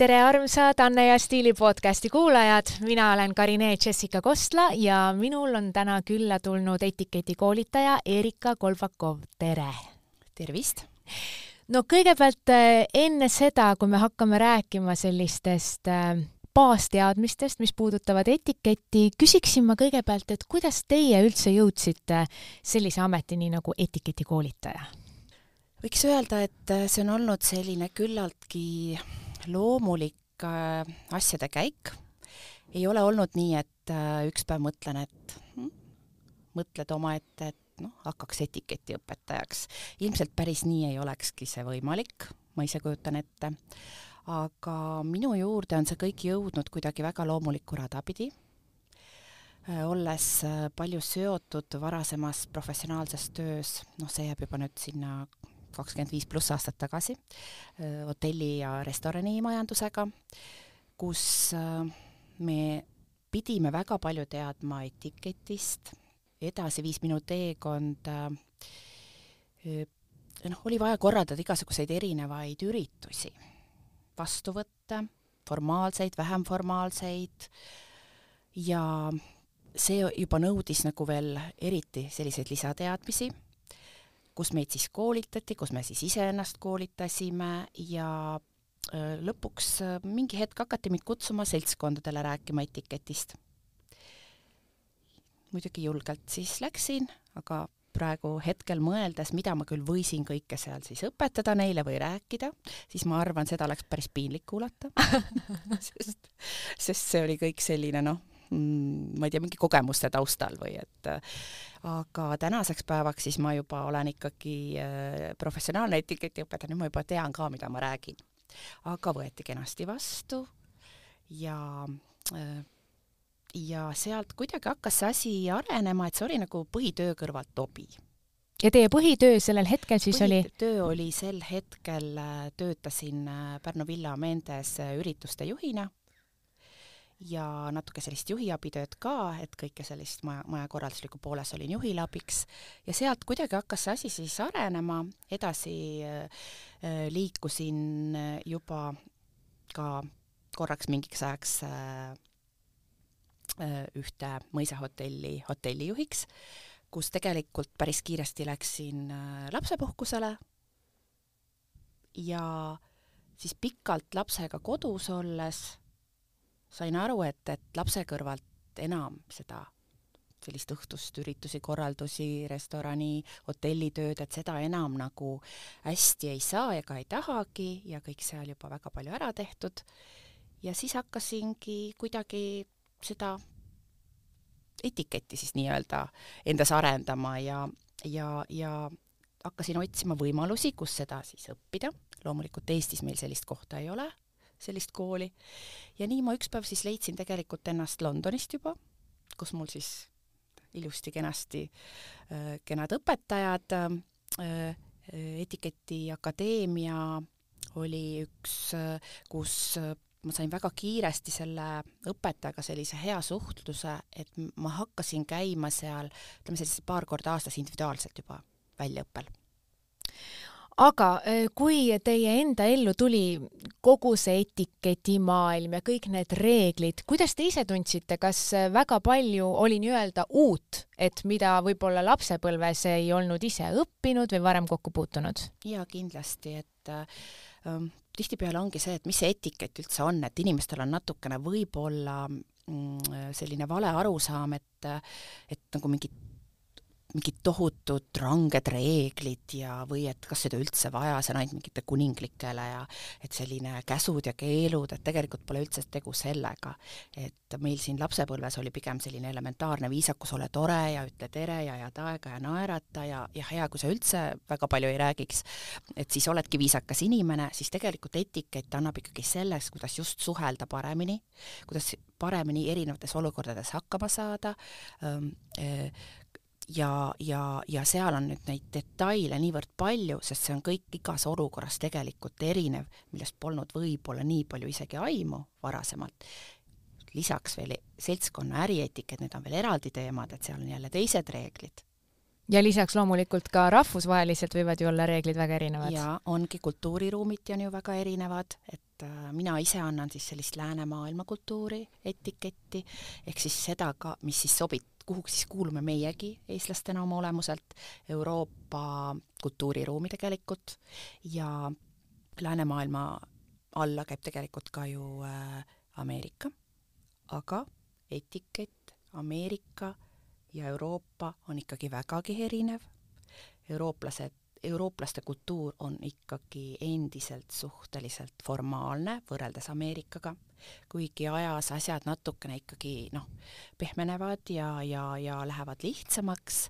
tere, armsad Anne ja Stiili podcasti kuulajad, mina olen Karine Jessica Kostla ja minul on täna külla tulnud etiketikoolitaja Erika Kolbakov, tere! tervist! no kõigepealt eh, enne seda, kui me hakkame rääkima sellistest äh, baasteadmistest, mis puudutavad etiketti, küsiksin ma kõigepealt, et kuidas teie üldse jõudsite sellise ametini nagu etiketikoolitaja? võiks öelda, et see on olnud selline küllaltki loomulik äh, asjade käik. ei ole olnud nii, et äh, üks päev mõtlen, et hm, mõtled omaette, et noh, hakkaks etiketiõpetajaks. ilmselt päris nii ei olekski see võimalik, ma ise kujutan ette. aga minu juurde on see kõik jõudnud kuidagi väga loomulikku rada pidi äh, olles palju seotud varasemas professionaalses töös, noh, see jääb juba nüüd sinna kakskümmend viis pluss aastat tagasi hotelli- ja restoranimajandusega, kus me pidime väga palju teadma etiketist, edasi viis minu teekond noh, oli vaja korraldada igasuguseid erinevaid üritusi, vastuvõtte, formaalseid, vähem formaalseid. Ja see juba nõudis nagu veel eriti selliseid lisateadmisi kus meid siis koolitati, kus me siis iseennast koolitasime ja lõpuks mingi hetk hakati mind kutsuma seltskondadele rääkima etiketist. muidugi julgelt siis läksin, aga praegu hetkel mõeldes, mida ma küll võisin kõike seal siis õpetada neile või rääkida, siis ma arvan, seda oleks päris piinlik kuulata sest, sest see oli kõik selline noh, ma ei tea, mingi kogemuste taustal või et aga tänaseks päevaks siis ma juba olen ikkagi äh, professionaalne etiketiõpetaja, nüüd ma juba tean ka, mida ma räägin. aga võeti kenasti vastu ja äh, ja sealt kuidagi hakkas see asi arenema, et see oli nagu põhitöö kõrvalt hobi ja teie põhitöö sellel hetkel siis põhitöö oli? töö oli sel hetkel, äh, töötasin Pärnu Villa Mendes ürituste juhina ja natuke sellist juhiabitööd ka, et kõike sellist maja, majakorraldusliku pooles olin juhile abiks ja sealt kuidagi hakkas see asi siis arenema, edasi äh, liikusin juba ka korraks mingiks ajaks äh, äh, ühte mõisahotelli hotellijuhiks, kus tegelikult päris kiiresti läksin äh, lapsepuhkusele. Ja siis pikalt lapsega kodus olles sain aru, et, et lapse kõrvalt enam seda sellist õhtust üritusi, korraldusi, restorani, hotellitööd, et seda enam nagu hästi ei saa ega ei tahagi ja kõik seal juba väga palju ära tehtud. ja siis hakkasingi kuidagi seda etiketti siis nii-öelda endas arendama ja, ja, ja hakkasin otsima võimalusi, kus seda siis õppida. loomulikult Eestis meil sellist kohta ei ole sellist kooli. ja nii ma üks päev siis leidsin tegelikult ennast Londonist juba, kus mul siis ilusti-kenasti äh, kenad õpetajad äh,, etiketiakadeemia oli üks äh,, kus äh, ma sain väga kiiresti selle õpetajaga sellise hea suhtluse, et ma hakkasin käima seal, ütleme selliselt paar korda aastas individuaalselt juba väljaõppel aga äh, kui teie enda ellu tuli kogu see etiketimaailm ja kõik need reeglid, kuidas te ise tundsite, kas äh, väga palju oli nii-öelda uut, et mida võib-olla lapsepõlves ei olnud ise õppinud või varem kokku puutunud? jaa, kindlasti, et ähm, tihtipeale ongi see, et mis see etikett üldse on, et inimestel on natukene võib-olla mm, selline vale arusaam, et, et nagu mingit mingid tohutud ranged reeglid ja, või et kas seda üldse vaja, see on ainult mingite kuninglikele ja et selline käsud ja keelud, et tegelikult pole üldse tegu sellega. et meil siin lapsepõlves oli pigem selline elementaarne viisakus, ole tore ja ütle tere ja head aega ja naerata ja, ja hea, kui sa üldse väga palju ei räägiks, et siis oledki viisakas inimene, siis tegelikult etikett annab ikkagi sellest, kuidas just suhelda paremini, kuidas paremini erinevates olukordades hakkama saada ähm,, äh, ja, ja, ja seal on nüüd neid detaile niivõrd palju, sest see on kõik igas olukorras tegelikult erinev, millest polnud võib-olla nii palju isegi aimu varasemalt. lisaks veel seltskonna ärietikett, need on veel eraldi teemad, et seal on jälle teised reeglid ja lisaks loomulikult ka rahvusvaheliselt võivad ju olla reeglid väga erinevad. ja ongi, kultuuriruumiti on ju väga erinevad, et äh, mina ise annan siis sellist läänemaailma kultuuri etiketti, ehk siis seda ka, mis siis sobib, kuhu siis kuulume meiegi eestlastena oma olemuselt, Euroopa kultuuriruumi tegelikult ja läänemaailma alla käib tegelikult ka ju äh, Ameerika, aga etikett Ameerika ja Euroopa on ikkagi vägagi erinev. eurooplased, eurooplaste kultuur on ikkagi endiselt suhteliselt formaalne võrreldes Ameerikaga, kuigi ajas asjad natukene ikkagi noh, pehmenevad ja, ja, ja lähevad lihtsamaks,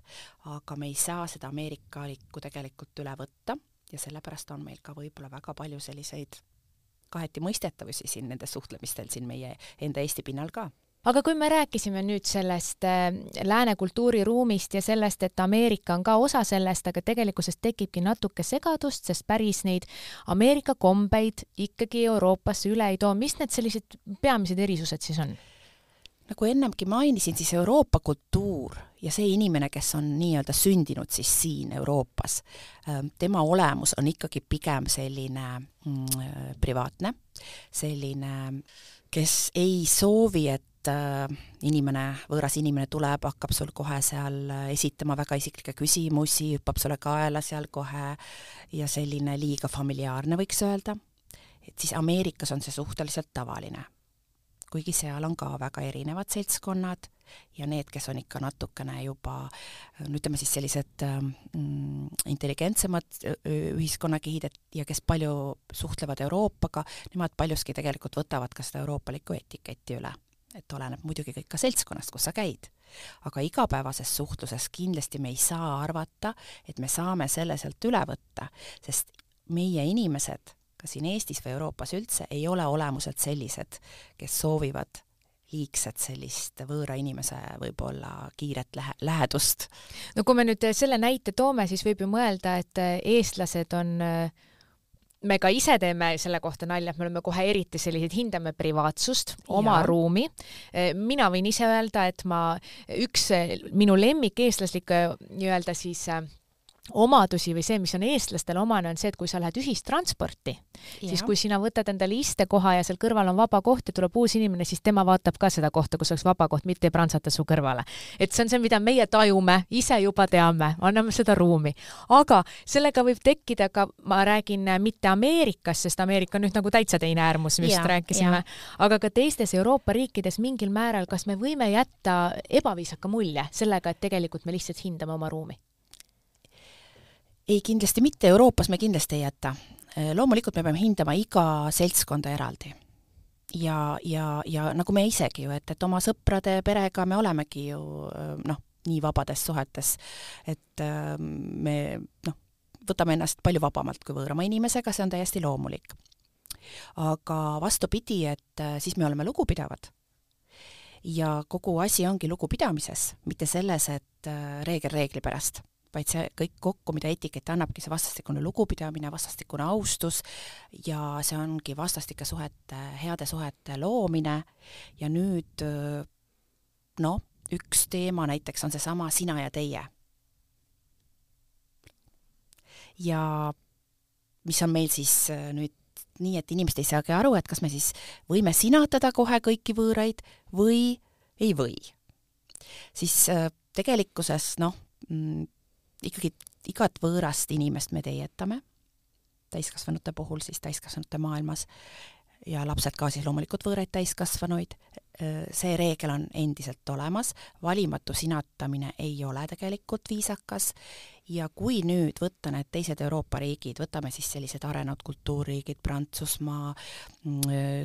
aga me ei saa seda ameerikalikku tegelikult üle võtta ja sellepärast on meil ka võib-olla väga palju selliseid kaheti mõistetavusi siin nendes suhtlemistel siin meie enda Eesti pinnal ka aga kui me rääkisime nüüd sellest äh, lääne kultuuriruumist ja sellest, et Ameerika on ka osa sellest, aga tegelikkuses tekibki natuke segadust, sest päris neid Ameerika kombeid ikkagi Euroopasse üle ei too, mis need sellised peamised erisused siis on? nagu ennemgi mainisin, siis Euroopa kultuur ja see inimene, kes on nii-öelda sündinud siis siin Euroopas, ähm, tema olemus on ikkagi pigem selline mm, privaatne, selline, kes ei soovi, et äh, inimene, võõras inimene tuleb, hakkab sul kohe seal äh, esitama väga isiklikke küsimusi, hüppab sulle kaela seal kohe ja selline liiga familiaarne, võiks öelda. et siis Ameerikas on see suhteliselt tavaline. kuigi seal on ka väga erinevad seltskonnad ja need, kes on ikka natukene juba no ütleme siis sellised mm, intelligentsemad ühiskonnakihid, et ja kes palju suhtlevad Euroopaga, nemad paljuski tegelikult võtavad ka seda euroopalikku etiketti üle et oleneb muidugi kõik ka seltskonnast, kus sa käid. aga igapäevases suhtluses kindlasti me ei saa arvata, et me saame selle sealt üle võtta, sest meie inimesed, ka siin Eestis või Euroopas üldse, ei ole olemuselt sellised, kes soovivad liigset sellist võõra inimese võib-olla kiiret lähe-, lähedust. no kui me nüüd selle näite toome, siis võib ju mõelda, et eestlased on äh, me ka ise teeme selle kohta nalja, et me oleme kohe eriti sellised, hindame privaatsust, oma ja. ruumi. mina võin ise öelda, et ma, üks minu lemmik eestlaslikke nii-öelda siis omadusi või see, mis on eestlastele omane, on see, et kui sa lähed ühistransporti, siis kui sina võtad endale istekoha ja seal kõrval on vaba koht ja tuleb uus inimene, siis tema vaatab ka seda kohta, kus oleks vaba koht, mitte ei prantsata su kõrvale. et see on see, mida meie tajume, ise juba teame, anname seda ruumi. aga sellega võib tekkida ka, ma räägin mitte Ameerikas, sest Ameerika on nüüd nagu täitsa teine äärmus, just rääkisime, aga ka teistes Euroopa riikides mingil määral, kas me võime jätta ebaviisaka mulje sellega, et tegelikult me lihtsalt hindame oma ruumi ei, kindlasti mitte, Euroopas me kindlasti ei jäta. Äh, loomulikult me peame hindama iga seltskonda eraldi. ja, ja, ja nagu me isegi ju, et, et oma sõprade, perega me olemegi ju äh, noh, nii vabades suhetes, et äh, me noh, võtame ennast palju vabamalt kui võõrama inimesega, see on täiesti loomulik. aga vastupidi, et siis me oleme lugupidavad ja kogu asi ongi lugupidamises, mitte selles, et reegel reegli pärast vaid see kõik kokku, mida etikett annabki, see vastastikune lugupidamine, vastastikune austus ja see ongi vastastike suhete, heade suhete loomine ja nüüd noh, üks teema näiteks on seesama sina ja teie. ja mis on meil siis nüüd nii, et inimesed ei saagi aru, et kas me siis võime sinatada kohe kõiki võõraid või ei või. siis tegelikkuses noh, mm, ikkagi igat võõrast inimest me teietame, täiskasvanute puhul siis täiskasvanute maailmas, ja lapsed ka siis loomulikult võõraid täiskasvanuid, see reegel on endiselt olemas, valimatu sinatamine ei ole tegelikult viisakas. Ja kui nüüd võtta need teised Euroopa riigid, võtame siis sellised arenenud kultuurriigid, Prantsusmaa,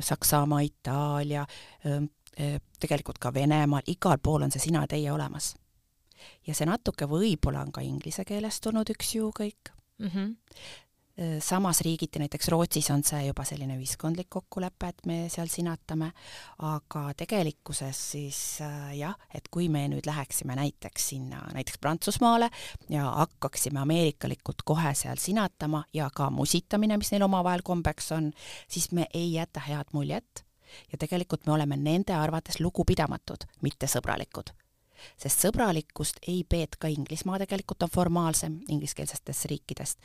Saksamaa, Itaalia, tegelikult ka Venemaal, igal pool on see sina ja teie olemas ja see natuke võib-olla on ka inglise keelest tulnud üks ju kõik. Mm. -hmm samas riigiti, näiteks Rootsis on see juba selline ühiskondlik kokkulepe, et me seal sinatame, aga tegelikkuses siis äh, jah, et kui me nüüd läheksime näiteks sinna, näiteks Prantsusmaale ja hakkaksime ameerikalikult kohe seal sinatama ja ka musitamine, mis neil omavahel kombeks on, siis me ei jäta head muljet. Ja tegelikult me oleme nende arvates lugupidamatud, mitte sõbralikud sest sõbralikkust ei peeta, Inglismaa tegelikult on formaalsem ingliskeelsetest riikidest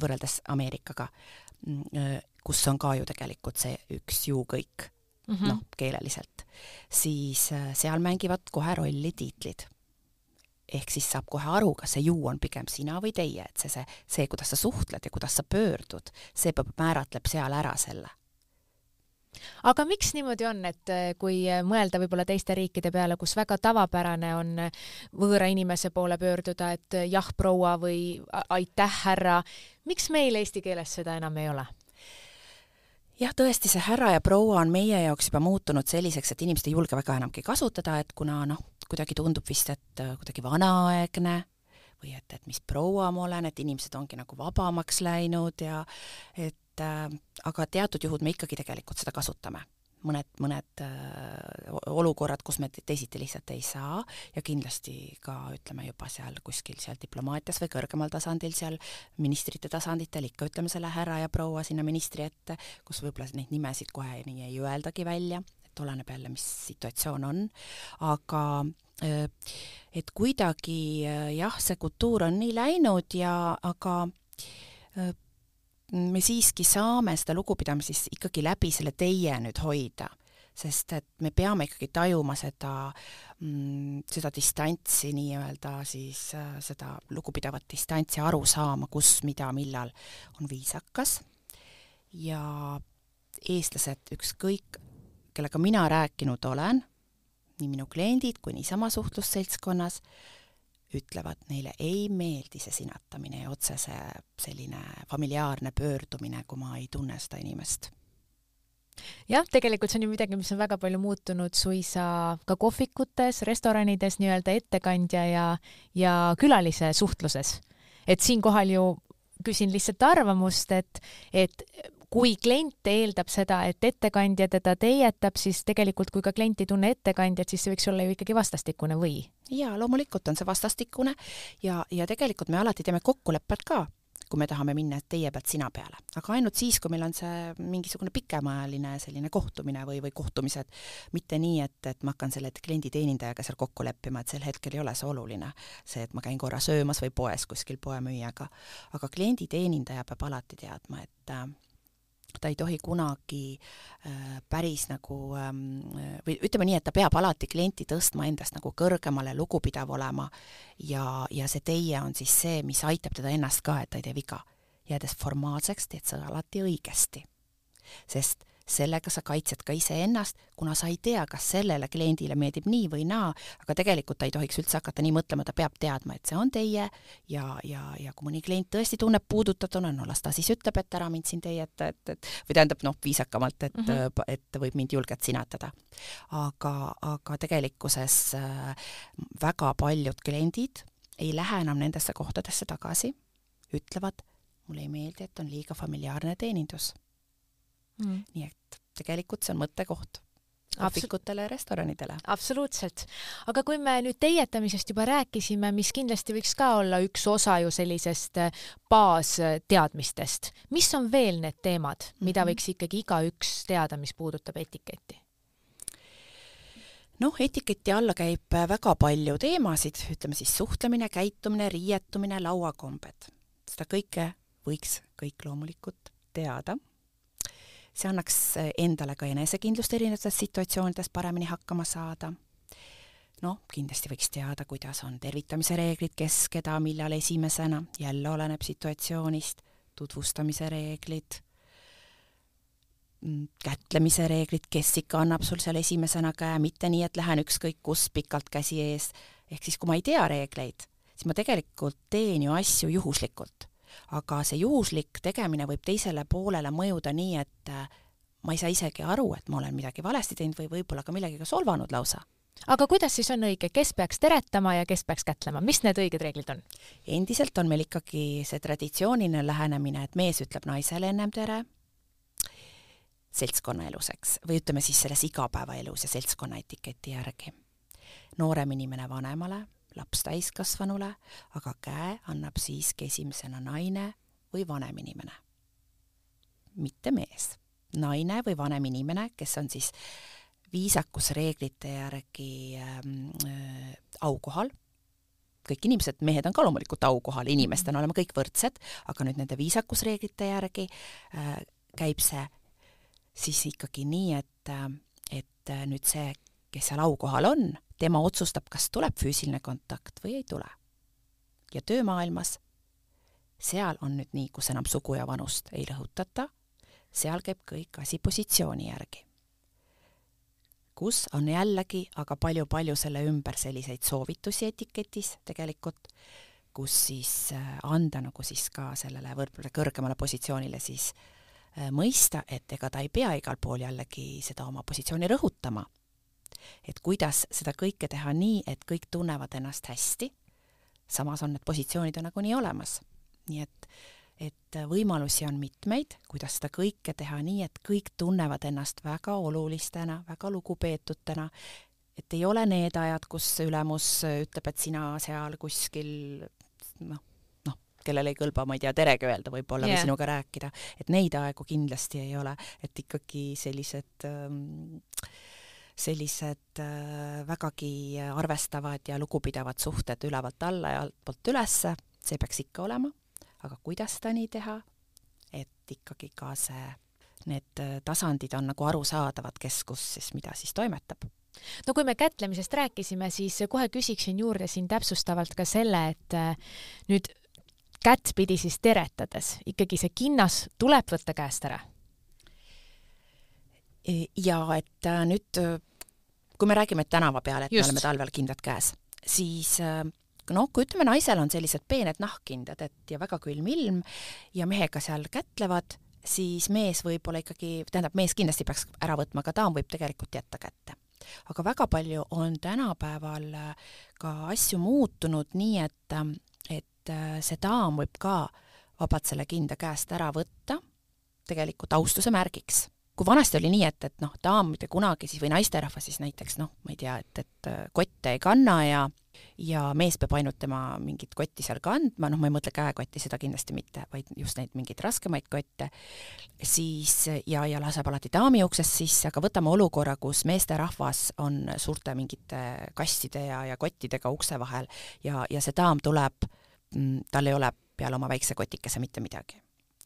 võrreldes Ameerikaga, mm, kus on ka ju tegelikult see üks ju kõik mm -hmm. noh, keeleliselt, siis seal mängivad kohe rolli tiitlid. Ehk siis saab kohe aru, kas see ju on pigem sina või teie, et see, see, see, kuidas sa suhtled ja kuidas sa pöördud, see määratleb seal ära selle aga miks niimoodi on, et eh, kui mõelda võib-olla teiste riikide peale, kus väga tavapärane on võõra inimese poole pöörduda, et jah, proua või aitäh, härra, miks meil eesti keeles seda enam ei ole? jah, tõesti, see härra ja proua on meie jaoks juba muutunud selliseks, et inimesed ei julge väga enamgi kasutada, et kuna noh, kuidagi tundub vist, et kuidagi vanaaegne või et, et mis proua ma olen, et inimesed ongi nagu vabamaks läinud ja et äh, aga teatud juhud me ikkagi tegelikult seda kasutame. Mõned, mõned äh, olukorrad, kus me teisiti lihtsalt ei saa ja kindlasti ka ütleme juba seal kuskil seal diplomaatias või kõrgemal tasandil, seal ministrite tasanditel ikka ütleme selle härra ja proua sinna ministri ette, kus võib-olla neid nimesid kohe nii ei öeldagi välja, et oleneb jälle, mis situatsioon on, aga äh, et kuidagi äh, jah, see kultuur on nii läinud ja aga me siiski saame seda lugupidamist siis ikkagi läbi selle teie nüüd hoida, sest et me peame ikkagi tajuma seda mm,, seda distantsi nii-öelda siis äh, seda lugupidavat distantsi, aru saama, kus, mida, millal on viisakas. Ja eestlased, ükskõik, kellega mina rääkinud olen, nii minu kliendid kui niisama suhtlusseltskonnas, ütlevad, neile ei meeldi see sinatamine ja otsese selline familiaarne pöördumine, kui ma ei tunne seda inimest jah, tegelikult see on ju midagi, mis on väga palju muutunud suisa ka kohvikutes, restoranides nii-öelda ettekandja ja, ja külalise suhtluses. et siinkohal ju küsin lihtsalt arvamust, et, et kui klient eeldab seda, et ettekandja teda teietab, siis tegelikult kui ka klient ei tunne ettekandjat, siis see võiks olla ju ikkagi vastastikune või? jaa, loomulikult on see vastastikune ja, ja tegelikult me alati teeme kokkulepped ka kui me tahame minna teie pealt sina peale, aga ainult siis, kui meil on see mingisugune pikemaajaline selline kohtumine või, või kohtumised, mitte nii, et, et ma hakkan selle kliendi teenindajaga seal kokku leppima, et sel hetkel ei ole see oluline, see, et ma käin korra söömas või poes kuskil poemüüjaga, aga kliendi teenindaja peab alati teadma, et äh, ta ei tohi kunagi äh, päris nagu ähm, või ütleme nii, et ta peab alati klienti tõstma endast nagu kõrgemale, lugupidav olema ja, ja see teie on siis see, mis aitab teda ennast ka, et ta ei tee viga. jäädes formaalseks, teed sa alati õigesti. sest sellega sa kaitsed ka iseennast, kuna sa ei tea, kas sellele kliendile meeldib nii või naa, aga tegelikult ta ei tohiks üldse hakata nii mõtlema, ta peab teadma, et see on teie ja, ja, ja kui mõni klient tõesti tunneb puudutatuna, no las ta siis ütleb, et ära mind siin teie ette, et, et või tähendab noh, viisakamalt, et mm, -hmm. et võib mind julgelt sinatada. aga, aga tegelikkuses äh, väga paljud kliendid ei lähe enam nendesse kohtadesse tagasi, ütlevad, mulle ei meeldi, et on liiga familiaarne teenindus mm.. nii et tegelikult see on mõttekoht kohvikutele ja restoranidele. absoluutselt. aga kui me nüüd teietamisest juba rääkisime, mis kindlasti võiks ka olla üks osa ju sellisest äh, baasteadmistest, mis on veel need teemad, mida mhm. võiks ikkagi igaüks teada, mis puudutab etiketti? noh, etiketi alla käib väga palju teemasid, ütleme siis suhtlemine, käitumine, riietumine, lauakombed. seda kõike võiks kõik loomulikult teada see annaks eh, endale ka enesekindlust erinevates situatsioonides paremini hakkama saada. noh, kindlasti võiks teada, kuidas on tervitamise reeglid, kes, keda, millal esimesena, jälle oleneb situatsioonist, tutvustamise reeglid, mm, kätlemise reeglid, kes ikka annab sul seal esimesena käe, mitte nii, et lähen ükskõik kus pikalt käsi ees, ehk siis kui ma ei tea reegleid, siis ma tegelikult teen ju asju juhuslikult aga see juhuslik tegemine võib teisele poolele mõjuda nii, et äh, ma ei saa isegi aru, et ma olen midagi valesti teinud või võib-olla ka millegagi solvanud lausa aga kuidas siis on õige, kes peaks teretama ja kes peaks kätlema, mis need õiged reeglid on? endiselt on meil ikkagi see traditsiooniline lähenemine, et mees ütleb naisele ennem tere, seltskonnaelus, eks, või ütleme siis selles igapäevaelus ja seltskonna etiketi järgi. noorem inimene vanemale laps täiskasvanule, aga käe annab siiski esimesena naine või vanem inimene, mitte mees. naine või vanem inimene, kes on siis viisakusreeglite järgi ähm, äh, aukohal kõik inimesed, mehed on ka loomulikult aukohal, inimestena oleme kõik võrdsed, aga nüüd nende viisakusreeglite järgi äh, käib see siis ikkagi nii, et, äh, et nüüd see, kes seal aukohal on, tema otsustab, kas tuleb füüsiline kontakt või ei tule. ja töömaailmas, seal on nüüd nii, kus enam sugu ja vanust ei rõhutata, seal käib kõik asi positsiooni järgi kus on jällegi aga palju-palju selle ümber selliseid soovitusi etiketis tegelikult, kus siis äh, anda nagu siis ka sellele võib-olla kõrgemale positsioonile siis äh, mõista, et ega ta ei pea igal pool jällegi seda oma positsiooni rõhutama. Et kuidas seda kõike teha nii, et kõik tunnevad ennast hästi, samas on need positsioonid on nagunii olemas. nii et et võimalusi on mitmeid, kuidas seda kõike teha nii, et kõik tunnevad ennast väga olulistena, väga lugupeetutena, et ei ole need ajad, kus ülemus ütleb, et sina seal kuskil noh, noh, kellel ei kõlba, ma ei tea, teregi öelda võib-olla yeah. või sinuga rääkida, et neid aegu kindlasti ei ole, et ikkagi sellised ähm, sellised äh, vägagi arvestavad ja lugupidavad suhted ülevalt alla ja altpoolt ülesse, see peaks ikka olema. Aga kuidas seda nii teha, et ikkagi ka see, need äh, tasandid on nagu arusaadavad, kes kus siis mida siis toimetab. No kui me kätlemisest rääkisime, siis kohe küsiksin juurde siin täpsustavalt ka selle, et äh, nüüd kättpidi siis teretades. Ikkagi see kinnas tuleb võtta käest ära? E, ja et nüüd, kui me räägime tänava peal, et Just. me oleme talvel kindad käes, siis noh, kui ütleme, naisel on sellised peened nahkkindad, et ja väga külm ilm ja mehega seal kätlevad, siis mees võib-olla ikkagi, tähendab, mees kindlasti peaks ära võtma, aga daam võib tegelikult jätta kätte. aga väga palju on tänapäeval äh, ka asju muutunud nii, et, äh, et äh, see daam võib ka vabalt selle kinda käest ära võtta, tegelikult austuse märgiks kui vanasti oli nii, et, et noh, daam mitte kunagi siis või naisterahvas siis näiteks noh, ma ei tea, et, et kotte ei kanna ja ja mees peab ainult tema mingit kotti seal kandma, noh, ma ei mõtle käekotti, seda kindlasti mitte, vaid just neid mingeid raskemaid kotte, siis ja, ja laseb alati daami uksest sisse, aga võtame olukorra, kus meesterahvas on suurte mingite kastide ja, ja kottidega ukse vahel ja, ja see daam tuleb, mm, tal ei ole peale oma väikse kotikese mitte midagi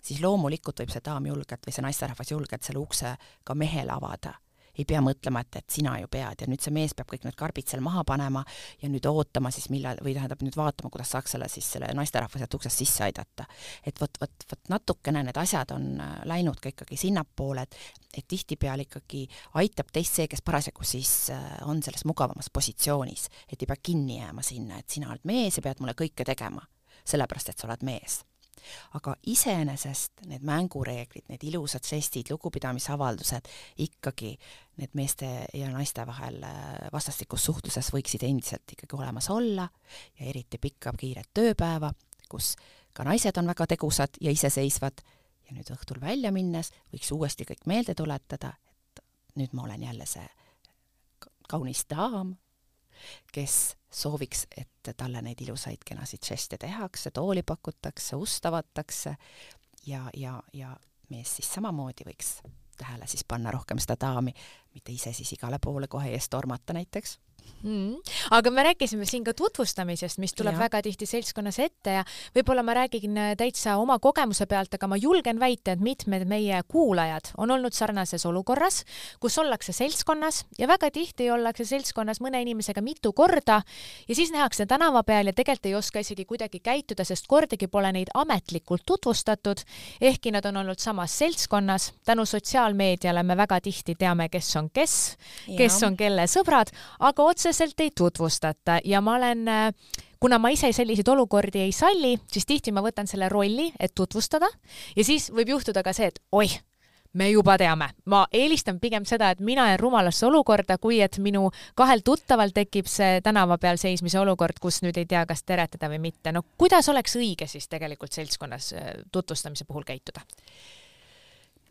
siis loomulikult võib see daam julgelt või see naisterahvas julgelt selle ukse ka mehele avada ei pea mõtlema, et, et sina ju pead ja nüüd see mees peab kõik need karbid seal maha panema ja nüüd ootama siis millal, või tähendab nüüd vaatama, kuidas saaks selle siis selle naisterahva sealt uksest sisse aidata. et vot, vot, vot natukene need asjad on äh, läinud ka ikkagi sinnapoole, et et tihtipeale ikkagi aitab teist see, kes parasjagu siis äh, on selles mugavamas positsioonis, et ei pea kinni jääma sinna, et sina oled mees ja pead mulle kõike tegema, sellepärast et sa oled mees aga iseenesest need mängureeglid, need ilusad žestid, lugupidamisavaldused ikkagi need meeste ja naiste vahel äh, vastastikus suhtluses võiksid endiselt ikkagi olemas olla ja eriti pikka kiiret tööpäeva, kus ka naised on väga tegusad ja iseseisvad. Ja nüüd õhtul välja minnes võiks uuesti kõik meelde tuletada, et nüüd ma olen jälle see kaunis daam, kes sooviks, et talle neid ilusaid kenasid žeste tehakse, tooli pakutakse, ust avatakse ja, ja, ja mees siis samamoodi võiks tähele siis panna rohkem seda daami, mitte ise siis igale poole kohe eest tormata näiteks mm.. aga me rääkisime siin ka tutvustamisest, mis tuleb ja. väga tihti seltskonnas ette ja võib-olla ma räägin äh, täitsa oma kogemuse pealt, aga ma julgen väita, et mitmed meie kuulajad on olnud sarnases olukorras, kus ollakse seltskonnas ja väga tihti ollakse seltskonnas mõne inimesega mitu korda ja siis nähakse tänava peal ja tegelikult ei oska isegi kuidagi käituda, sest kordagi pole neid ametlikult tutvustatud, ehkki nad on olnud samas seltskonnas. tänu sotsiaalmeediale me väga tihti teame, kes on kes, kes on kelle sõbrad, aga otseselt ei tutvustata ja ma olen kuna ma ise selliseid olukordi ei salli, siis tihti ma võtan selle rolli, et tutvustada ja siis võib juhtuda ka see, et oih, me juba teame, ma eelistan pigem seda, et mina jään rumalasse olukorda, kui et minu kahel tuttaval tekib see tänava peal seismise olukord, kus nüüd ei tea, kas teretada või mitte. no kuidas oleks õige siis tegelikult seltskonnas äh, tutvustamise puhul käituda?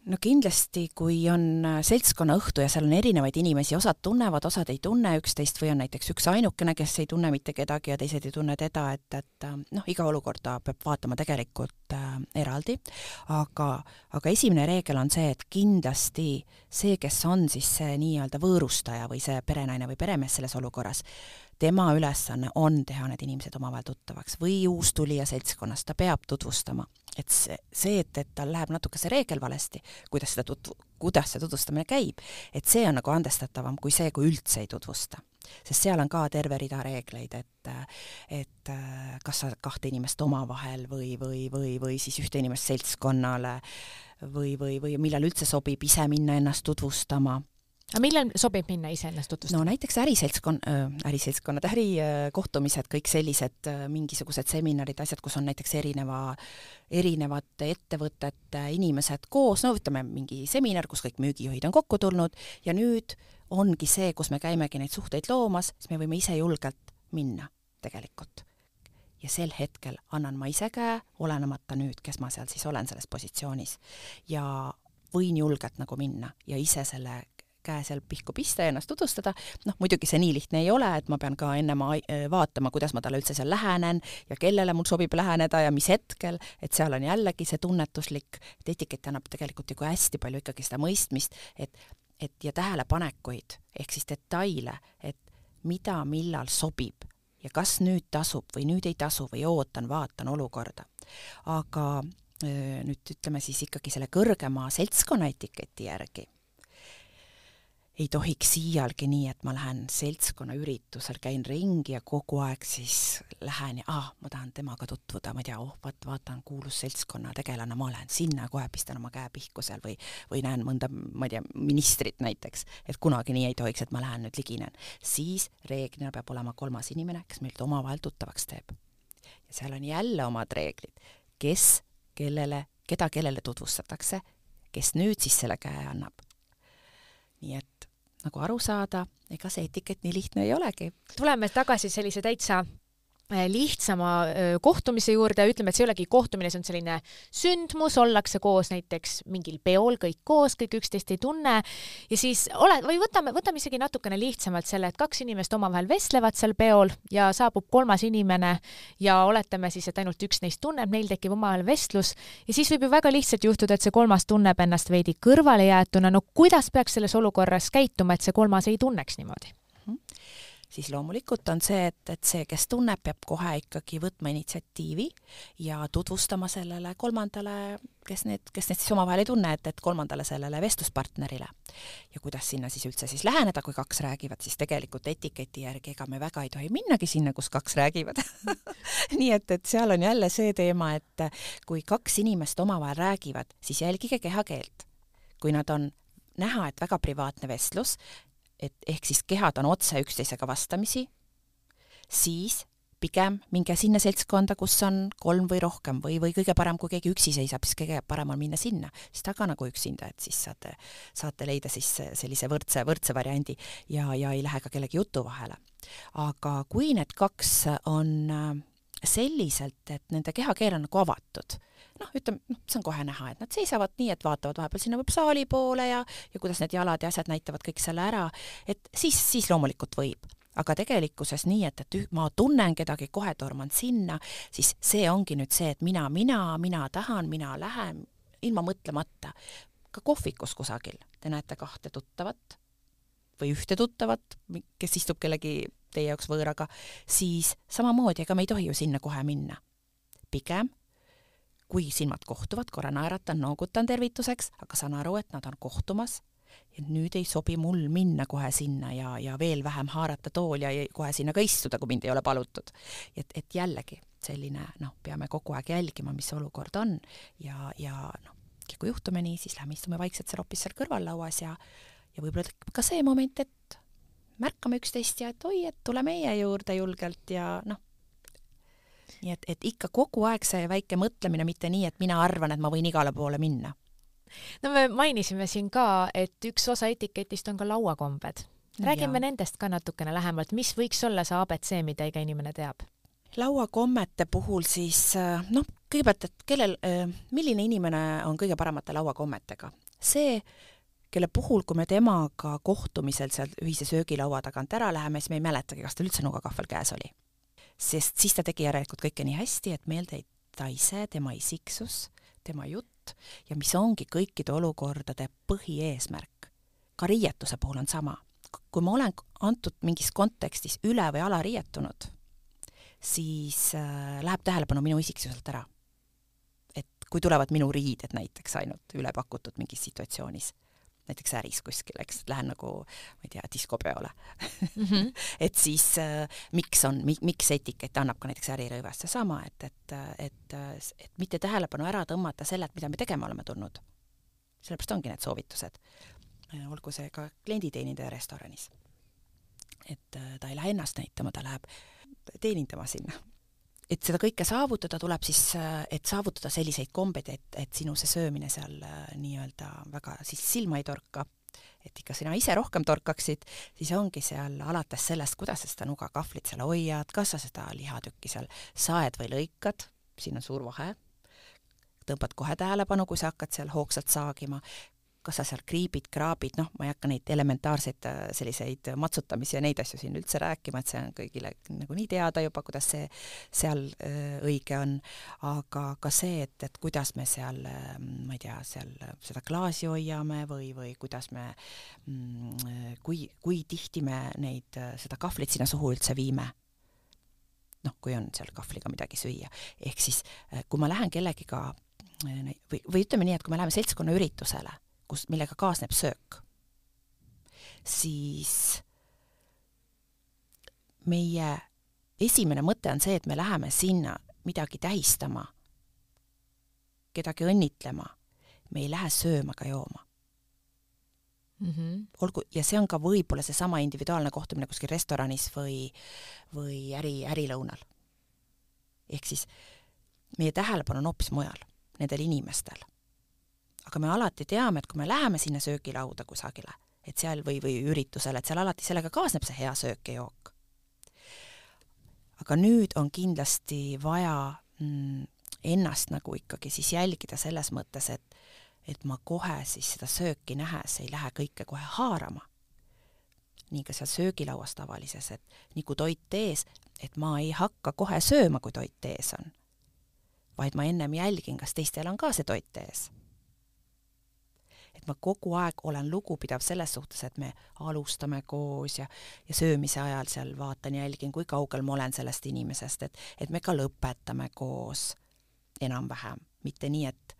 No kindlasti, kui on äh, seltskonnaõhtu ja seal on erinevaid inimesi, osad tunnevad, osad ei tunne üksteist või on näiteks üks ainukene, kes ei tunne mitte kedagi ja teised ei tunne teda, et, et äh, noh, iga olukorda peab vaatama tegelikult äh, eraldi, aga, aga esimene reegel on see, et kindlasti see, kes on siis see nii-öelda võõrustaja või see perenaine või peremees selles olukorras, tema ülesanne on teha need inimesed omavahel tuttavaks või uustulija seltskonnas, ta peab tutvustama. et see, see, et, et tal läheb natuke see reegel valesti, kuidas seda tutvu-, kuidas see tutvustamine käib, et see on nagu andestatavam kui see, kui üldse ei tutvusta. sest seal on ka terve rida reegleid, et et kas sa kahte inimest omavahel või, või, või, või siis ühte inimest seltskonnale või, või, või millal üldse sobib ise minna ennast tutvustama aga millal sobib minna iseennast tutvustama? no näiteks äriseltskon- äh,, äriseltskonnad, ärikohtumised, kõik sellised äh, mingisugused seminarid, asjad, kus on näiteks erineva, erinevate ettevõtete inimesed koos, no ütleme, mingi seminar, kus kõik müügijuhid on kokku tulnud ja nüüd ongi see, kus me käimegi neid suhteid loomas, siis me võime ise julgelt minna tegelikult ja sel hetkel annan ma ise käe, olenemata nüüd, kes ma seal siis olen selles positsioonis. ja võin julgelt nagu minna ja ise selle käe seal pihku pista ja ennast tutvustada, noh muidugi see nii lihtne ei ole, et ma pean ka ennem äh, vaatama, kuidas ma talle üldse seal lähenen ja kellele mul sobib läheneda ja mis hetkel, et seal on jällegi see tunnetuslik, et etikett annab tegelikult ju hästi palju ikkagi seda mõistmist, et et ja tähelepanekuid, ehk siis detaile, et mida millal sobib ja kas nüüd tasub või nüüd ei tasu või ootan, vaatan olukorda. aga äh, nüüd ütleme siis ikkagi selle kõrgema seltskonna etiketi järgi ei tohiks iialgi nii, et ma lähen seltskonna üritusel, käin ringi ja kogu aeg siis lähen ja ah, ma tahan temaga tutvuda, ma ei tea, oh, vaat vaatan, kuulus seltskonna tegelane, ma lähen sinna kohe pistan oma käe pihku seal või, või näen mõnda, ma ei tea, ministrit näiteks, et kunagi nii ei tohiks, et ma lähen nüüd liginen. siis reeglina peab olema kolmas inimene, kes meilt omavahel tuttavaks teeb. ja seal on jälle omad reeglid, kes, kellele, keda kellele tutvustatakse, kes nüüd siis selle käe annab nii et nagu aru saada, ega see etikett nii lihtne ei olegi. tuleme tagasi sellise täitsa lihtsama äh, kohtumise juurde, ütleme, et see ei olegi kohtumine, see on selline sündmus, ollakse koos näiteks mingil peol, kõik koos, kõik üksteist ei tunne. Ja siis ole, või võtame, võtame isegi natukene lihtsamalt selle, et kaks inimest omavahel vestlevad seal peol ja saabub kolmas inimene ja oletame siis, et ainult üks neist tunneb, neil tekib omavahel vestlus. Ja siis võib ju väga lihtsalt juhtuda, et see kolmas tunneb ennast veidi kõrvalejäetuna, no kuidas peaks selles olukorras käituma, et see kolmas ei tunneks niimoodi? Siis loomulikult on see, et, et see, kes tunneb, peab kohe ikkagi võtma initsiatiivi ja tutvustama sellele kolmandale, kes need, kes neid siis omavahel ei tunne, et, et kolmandale sellele vestluspartnerile. ja kuidas sinna siis üldse siis läheneda, kui kaks räägivad, siis tegelikult etiketi järgi ega me väga ei tohi minnagi sinna, kus kaks räägivad nii et, et seal on jälle see teema, et kui kaks inimest omavahel räägivad, siis jälgige kehakeelt. kui nad on näha, et väga privaatne vestlus, et ehk siis kehad on otse üksteisega vastamisi, siis pigem minge sinna seltskonda, kus on kolm või rohkem või, või kõige parem, kui keegi üksi seisab, siis kõige parem on minna sinna, siis ta ka nagu üksinda, et siis saate, saate leida siis sellise võrdse, võrdse variandi ja, ja ei lähe ka kellegi jutu vahele. aga kui need kaks on äh, selliselt, et nende kehakeel on nagu avatud. Noh, ütleme, noh, see on kohe näha, et nad seisavad nii, et vaatavad vahepeal sinna saali poole ja, ja kuidas need jalad ja asjad näitavad kõik selle ära, et siis, siis loomulikult võib. Aga tegelikkuses nii, et, et ma tunnen kedagi, kohe torman sinna, siis see ongi nüüd see, et mina, mina, mina tahan, mina lähen, ilma mõtlemata. ka kohvikus kusagil te näete kahte tuttavat või ühte tuttavat, kes istub kellegi teie jaoks võõraga, siis samamoodi, ega me ei tohi ju sinna kohe minna. pigem kui silmad kohtuvad, korra naeratan, noogutan tervituseks, aga saan aru, et nad on kohtumas ja nüüd ei sobi mul minna kohe sinna ja, ja veel vähem haarata tooli ja kohe sinna ka istuda, kui mind ei ole palutud. et, et jällegi selline noh, peame kogu aeg jälgima, mis olukord on ja, ja noh, kui juhtume nii, siis lähme istume vaikselt seal hoopis seal kõrvallauas ja ja võib-olla tekib ka see moment, et märkame üksteist ja et oi, et tule meie juurde julgelt ja noh nii et, et ikka kogu aeg see väike mõtlemine, mitte nii, et mina arvan, et ma võin igale poole minna. no me mainisime siin ka, et üks osa etiketist on ka lauakombed. räägime ja. nendest ka natukene lähemalt, mis võiks olla see abc, mida iga inimene teab? lauakommete puhul siis äh, noh, kõigepealt, et kellel, äh, milline inimene on kõige paremate lauakommetega? see, kelle puhul, kui me temaga kohtumisel seal ühise söögilaua tagant ära läheme, siis me ei mäletagi, kas tal üldse nugakahvel käes oli. sest siis ta tegi järelikult kõike nii hästi, et meelde jäi ta ise, tema isiksus, tema jutt ja mis ongi kõikide olukordade põhieesmärk. ka riietuse puhul on sama. kui ma olen antud mingis kontekstis üle- või alariietunud, siis äh, läheb tähelepanu minu isiksuselt ära. et kui tulevad minu riided näiteks ainult üle pakutud mingis situatsioonis, näiteks äris kuskil, eks, lähen nagu, ma ei tea, diskopeole mm. -hmm. et siis äh, miks on mi,, miks etikett annab ka näiteks ärirõivas seesama, et, et, et, et mitte tähelepanu ära tõmmata sellelt, mida me tegema oleme tulnud. sellepärast ongi need soovitused. olgu see ka klienditeenindaja restoranis. et äh, ta ei lähe ennast näitama, ta läheb teenindama sinna. Et seda kõike saavutada, tuleb siis, et saavutada selliseid kombeid, et, et sinu see söömine seal äh, nii-öelda väga siis silma ei torka, et ikka sina ise rohkem torkaksid, siis ongi seal alates sellest, kuidas sa seda nugakahvlit seal hoiad, kas sa seda lihatükki seal saed või lõikad, siin on suur vahe, tõmbad kohe tähelepanu, kui sa hakkad seal hoogsalt saagima, kas sa seal kriibid, kraabid, noh, ma ei hakka neid elementaarseid äh, selliseid matsutamisi ja neid asju siin üldse rääkima, et see on kõigile nagunii teada juba, kuidas see seal äh, õige on, aga ka see, et, et kuidas me seal, äh, ma ei tea, seal seda klaasi hoiame või, või kuidas me mm,, kui, kui tihti me neid, seda kahvlit sinna suhu üldse viime noh, kui on seal kahvliga midagi süüa. ehk siis, kui ma lähen kellegiga või, või ütleme nii, et kui me läheme seltskonna üritusele kus, millega kaasneb söök, siis meie esimene mõte on see, et me läheme sinna midagi tähistama, kedagi õnnitlema, me ei lähe sööma ega jooma mm. -hmm. olgu, ja see on ka võib-olla seesama individuaalne kohtumine kuskil restoranis või, või äri, ärilõunal. ehk siis meie tähelepanu on hoopis mujal, nendel inimestel aga me alati teame, et kui me läheme sinna söögilauda kusagile, et seal või, või üritusele, et seal alati sellega kaasneb see hea söök ja jook. aga nüüd on kindlasti vaja mm, ennast nagu ikkagi siis jälgida selles mõttes, et et ma kohe siis seda sööki nähes ei lähe kõike kohe haarama. nii ka seal söögilauas tavalises, et nii kui toit ees, et ma ei hakka kohe sööma, kui toit ees on. vaid ma ennem jälgin, kas teistel on ka see toit ees et ma kogu aeg olen lugupidav selles suhtes, et me alustame koos ja, ja söömise ajal seal vaatan jälgin, kui kaugel ma olen sellest inimesest, et, et me ka lõpetame koos enam-vähem, mitte nii, et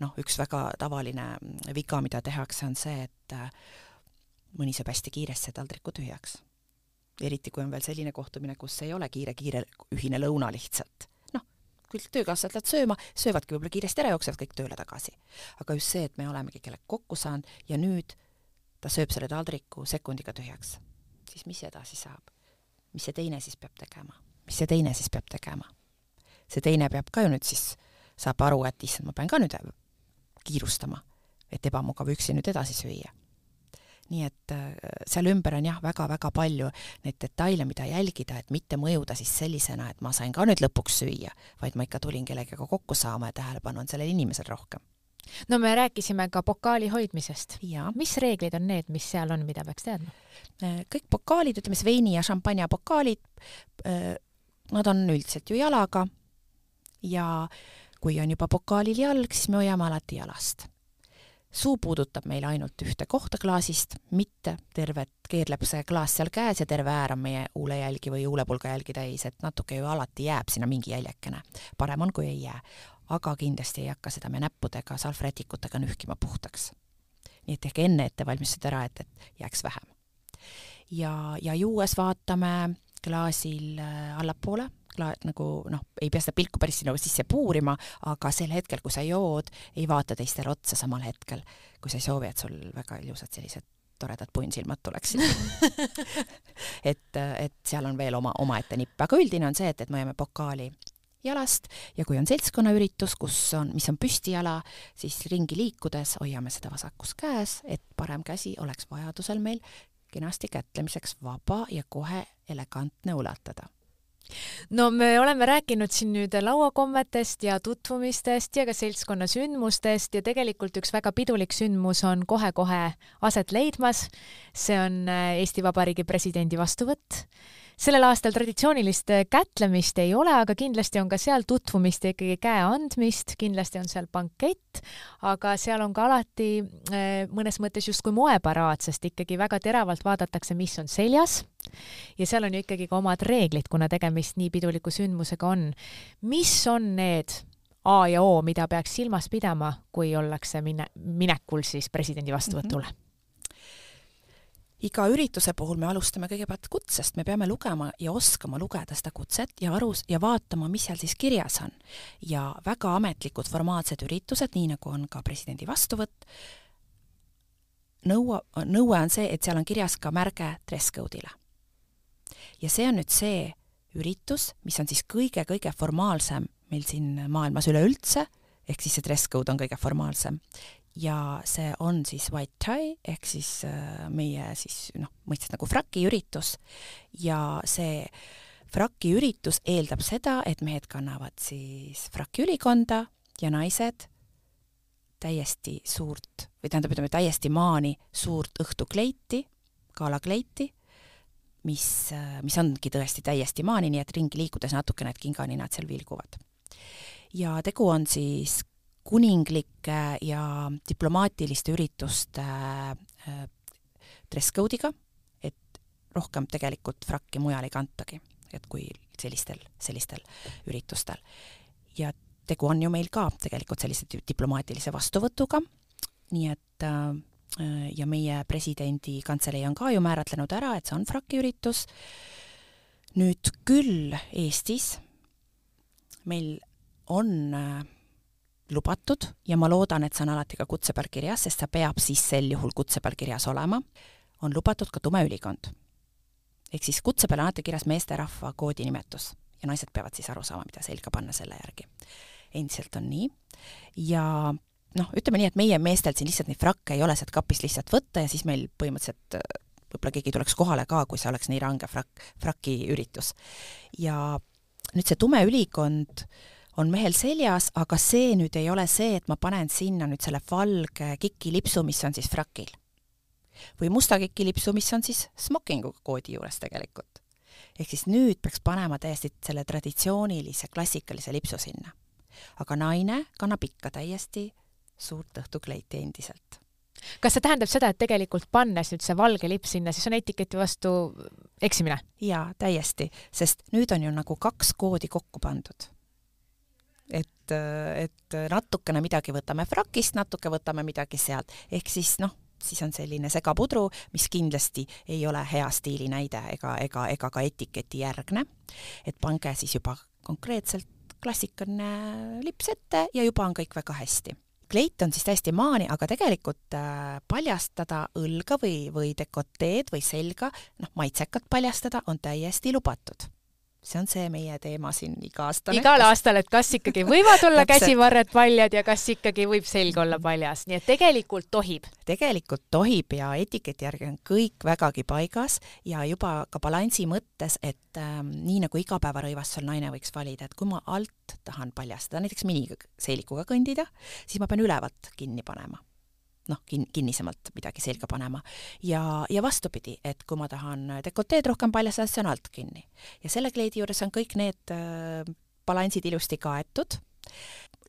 noh, üks väga tavaline viga, mida tehakse, on see, et äh, mõni saab hästi kiiresti taldriku tühjaks. eriti, kui on veel selline kohtumine, kus ei ole kiire-kiire ühine lõuna lihtsalt töökaaslased lähevad sööma, söövadki võib-olla kiiresti ära, jooksevad kõik tööle tagasi. aga just see, et me olemegi kellega kokku saanud ja nüüd ta sööb selle taldriku sekundiga tühjaks, siis mis edasi saab? mis see teine siis peab tegema? mis see teine siis peab tegema? see teine peab ka ju nüüd siis, saab aru, et issand, ma pean ka nüüd kiirustama, et ebamugav üksi nüüd edasi süüa nii et äh, seal ümber on jah, väga-väga palju neid detaile, mida jälgida, et mitte mõjuda siis sellisena, et ma sain ka nüüd lõpuks süüa, vaid ma ikka tulin kellegagi kokku saama ja tähelepanu on sellel inimesel rohkem. no me rääkisime ka pokaali hoidmisest. Ja. mis reeglid on need, mis seal on, mida peaks teadma? Äh, kõik pokaalid, ütleme siis veini ja šampanja pokaalid, äh, nad on üldiselt ju jalaga ja kui on juba pokaalil jalg, siis me hoiame alati jalast suu puudutab meil ainult ühte kohta klaasist, mitte tervet, keerleb see klaas seal käes ja terve äär on meie huulejälgi või huulepulga jälgi täis, et natuke ju alati jääb sinna mingi jäljekene. parem on, kui ei jää. aga kindlasti ei hakka seda me näppudega, salvrätikutega nühkima puhtaks. nii et tehke enne ettevalmistused ära, et, et jääks vähem. ja, ja juues vaatame klaasil äh, allapoole kla-, nagu noh, ei pea seda pilku päris sinna sisse puurima, aga sel hetkel, kui sa jood, ei vaata teistele otsa samal hetkel, kui sa ei soovi, et sul väga ilusad sellised toredad punnsilmad tuleksid. Et, et seal on veel oma, omaette nipp, aga üldine on see, et, et me hoiame pokaali jalast ja kui on seltskonnaüritus, kus on, mis on püstijala, siis ringi liikudes hoiame seda vasakus käes, et parem käsi oleks vajadusel meil kenasti kätlemiseks vaba ja kohe elegantne ulatada no me oleme rääkinud siin nüüd lauakommetest ja tutvumistest ja ka seltskonna sündmustest ja tegelikult üks väga pidulik sündmus on kohe-kohe aset leidmas. see on äh, Eesti Vabariigi presidendi vastuvõtt sellel aastal traditsioonilist äh, kätlemist ei ole, aga kindlasti on ka seal tutvumist ja ikkagi käe andmist, kindlasti on seal bankett, aga seal on ka alati äh, mõnes mõttes justkui moeparaad, sest ikkagi väga teravalt vaadatakse, mis on seljas. ja seal on ju ikkagi ka omad reeglid, kuna tegemist nii piduliku sündmusega on. mis on need A ja O, mida peaks silmas pidama, kui ollakse mine-, minekul siis presidendi vastuvõtule mm? -hmm iga ürituse puhul me alustame kõigepealt kutsest, me peame lugema ja oskama lugeda seda kutset ja aru ja vaatama, mis seal siis kirjas on. ja väga ametlikud formaalsed üritused, nii nagu on ka presidendi vastuvõtt, nõua, nõue on see, et seal on kirjas ka märge dress code'ile. ja see on nüüd see üritus, mis on siis kõige-kõige formaalsem meil siin maailmas üleüldse, ehk siis see dress code on kõige formaalsem ja see on siis white tie ehk siis äh, meie siis noh, mõistes nagu fraki üritus ja see fraki üritus eeldab seda, et mehed kannavad siis fraki ülikonda ja naised täiesti suurt või tähendab, ütleme täiesti maani suurt õhtukleiti, galakleiti, mis, äh, mis ongi tõesti täiesti maani, nii et ringi liikudes natukene need kinganinad seal vilguvad. ja tegu on siis kuninglike ja diplomaatiliste ürituste äh, dress code'iga, et rohkem tegelikult frakki mujal ei kantagi, et kui sellistel, sellistel üritustel. ja tegu on ju meil ka tegelikult sellise diplomaatilise vastuvõtuga, nii et äh, ja meie presidendi kantselei on ka ju määratlenud ära, et see on fraki üritus, nüüd küll Eestis meil on äh, lubatud ja ma loodan, et see on alati ka kutse peal kirjas, sest see peab siis sel juhul kutse peal kirjas olema, on lubatud ka tume ülikond. ehk siis kutse peal on alati kirjas meesterahva koodinimetus ja naised peavad siis aru saama, mida selga panna selle järgi. endiselt on nii ja noh, ütleme nii, et meie meestel siin lihtsalt neid frakke ei ole sealt kapist lihtsalt võtta ja siis meil põhimõtteliselt võib-olla keegi tuleks kohale ka, kui see oleks nii range frakk, fraki üritus. ja nüüd see tume ülikond äh, on mehel seljas, aga see nüüd ei ole see, et ma panen sinna nüüd selle valge kikilipsu, mis on siis frakil. või musta kikilipsu, mis on siis smokingu koodi juures tegelikult. ehk siis nüüd peaks panema täiesti selle traditsioonilise klassikalise lipsu sinna. aga naine kannab ikka täiesti suurt õhtukleiti endiselt kas see tähendab seda, et tegelikult pannes nüüd see valge lips sinna, siis on etiketi vastu eksimine? jaa, täiesti, sest nüüd on ju nagu kaks koodi kokku pandud et, et natukene midagi võtame frakist, natuke võtame midagi sealt, ehk siis noh, siis on selline segapudru, mis kindlasti ei ole hea stiili näide ega, ega, ega ka etiketi järgne. et pange siis juba konkreetselt klassikaline lips ette ja juba on kõik väga hästi. Kleit on siis täiesti maani, aga tegelikult äh, paljastada õlga või, või dekoteed või selga, noh, maitsekat paljastada on täiesti lubatud see on see meie teema siin iga aasta. igal aastal, et kas ikkagi võivad olla käsivarred paljad ja kas ikkagi võib selg olla paljas, nii et tegelikult tohib. tegelikult tohib ja etiketi järgi on kõik vägagi paigas ja juba ka balansi mõttes, et ähm, nii nagu igapäevarõivastusel naine võiks valida, et kui ma alt tahan paljastada, näiteks miniseelikuga kõndida, siis ma pean ülevalt kinni panema noh, kin-, kinnisemalt midagi selga panema. ja, ja vastupidi, et kui ma tahan dekoteed rohkem paljastada, siis see on alt kinni. ja selle kleidi juures on kõik need äh, balansid ilusti kaetud,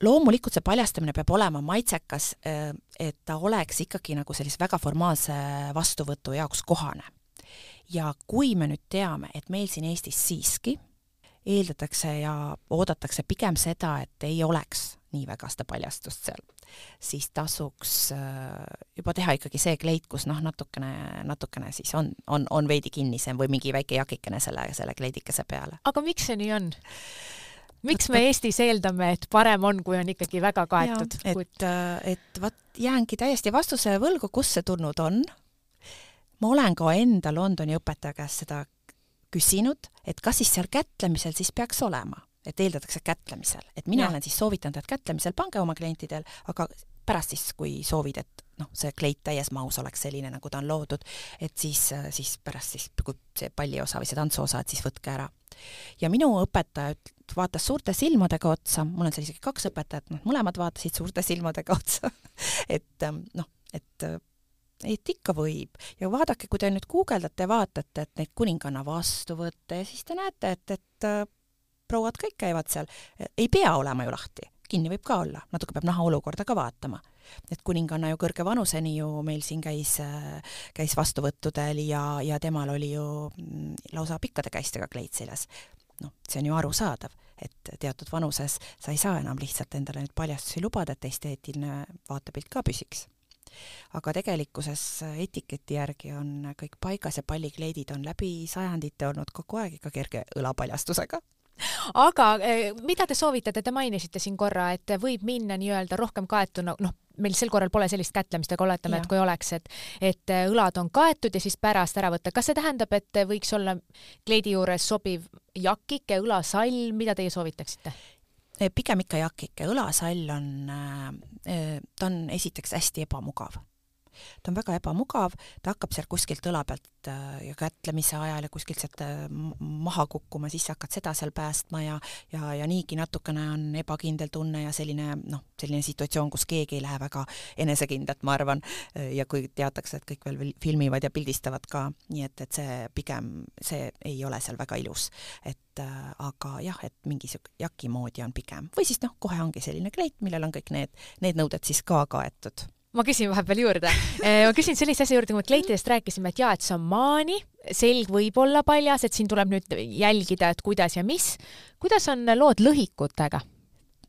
loomulikult see paljastamine peab olema maitsekas, äh, et ta oleks ikkagi nagu sellise väga formaalse vastuvõtu jaoks kohane. ja kui me nüüd teame, et meil siin Eestis siiski eeldatakse ja oodatakse pigem seda, et ei oleks nii väga seda paljastust seal, siis tasuks äh, juba teha ikkagi see kleit, kus noh, natukene, natukene siis on, on, on veidi kinnisem või mingi väike jakikene selle, selle kleidikese peale. aga miks see nii on? miks me Eestis eeldame, et parem on, kui on ikkagi väga kaetud? et, äh, et vot jäängi täiesti vastuse võlgu, kust see tulnud on. ma olen ka enda Londoni õpetaja käest seda küsinud, et kas siis seal kätlemisel siis peaks olema et eeldatakse kätlemisel, et mina ja. olen siis soovitanud, et kätlemisel pange oma klientidel, aga pärast siis, kui soovid, et noh, see kleit täies mahus oleks selline, nagu ta on loodud, et siis, siis pärast siis, kui see palliosa või see tantsuosa, et siis võtke ära. ja minu õpetaja vaatas suurte silmadega otsa, mul on seal isegi kaks õpetajat, noh, mõlemad vaatasid suurte silmadega otsa et noh, et et ikka võib ja vaadake, kui te nüüd guugeldate ja vaatate, et neid kuninganna vastuvõtte ja siis te näete, et, et äh, prouad kõik käivad seal, ei pea olema ju lahti, kinni võib ka olla, natuke peab naha olukorda ka vaatama. et kuninganna ju kõrge vanuseni ju meil siin käis, käis vastuvõttudel ja, ja temal oli ju mm, lausa pikkade käistega kleit seljas. noh, see on ju arusaadav, et teatud vanuses sa ei saa enam lihtsalt endale neid paljastusi lubada, et esteetiline vaatepilt ka püsiks aga tegelikkuses etiketi järgi on kõik paigas ja pallikleidid on läbi sajandite olnud kogu aeg ikka kerge õlapaljastusega aga eh, mida te soovitate, te mainisite siin korra, et võib minna nii-öelda rohkem kaetuna, noh, meil sel korral pole sellist kätlemist, aga oletame, et kui oleks, et et õlad on kaetud ja siis pärast ära võtta, kas see tähendab, et võiks olla kleidi juures sobiv jakike, õlasall, mida teie soovitaksite? Eh, pigem ikka jakike, õlasall on, äh, ta on esiteks hästi ebamugav ta on väga ebamugav, ta hakkab sealt kuskilt õla pealt äh, ja kätlemise ajal ja kuskilt sealt äh, maha kukkuma, siis sa hakkad seda seal päästma ja ja, ja niigi natukene on ebakindel tunne ja selline noh, selline situatsioon, kus keegi ei lähe väga enesekindlalt, ma arvan, ja kui teatakse, et kõik veel filmivad ja pildistavad ka, nii et, et see pigem, see ei ole seal väga ilus. et äh, aga jah, et mingi sihuke jaki moodi on pigem või siis noh, kohe ongi selline kleit, millel on kõik need, need nõuded siis ka kaetud ma küsin vahepeal juurde. Eh, ma küsin sellise asja juurde, kui me kleitidest rääkisime, et jaa, et see on maani, selg võib olla paljas, et siin tuleb nüüd jälgida, et kuidas ja mis. kuidas on lood lõhikutega?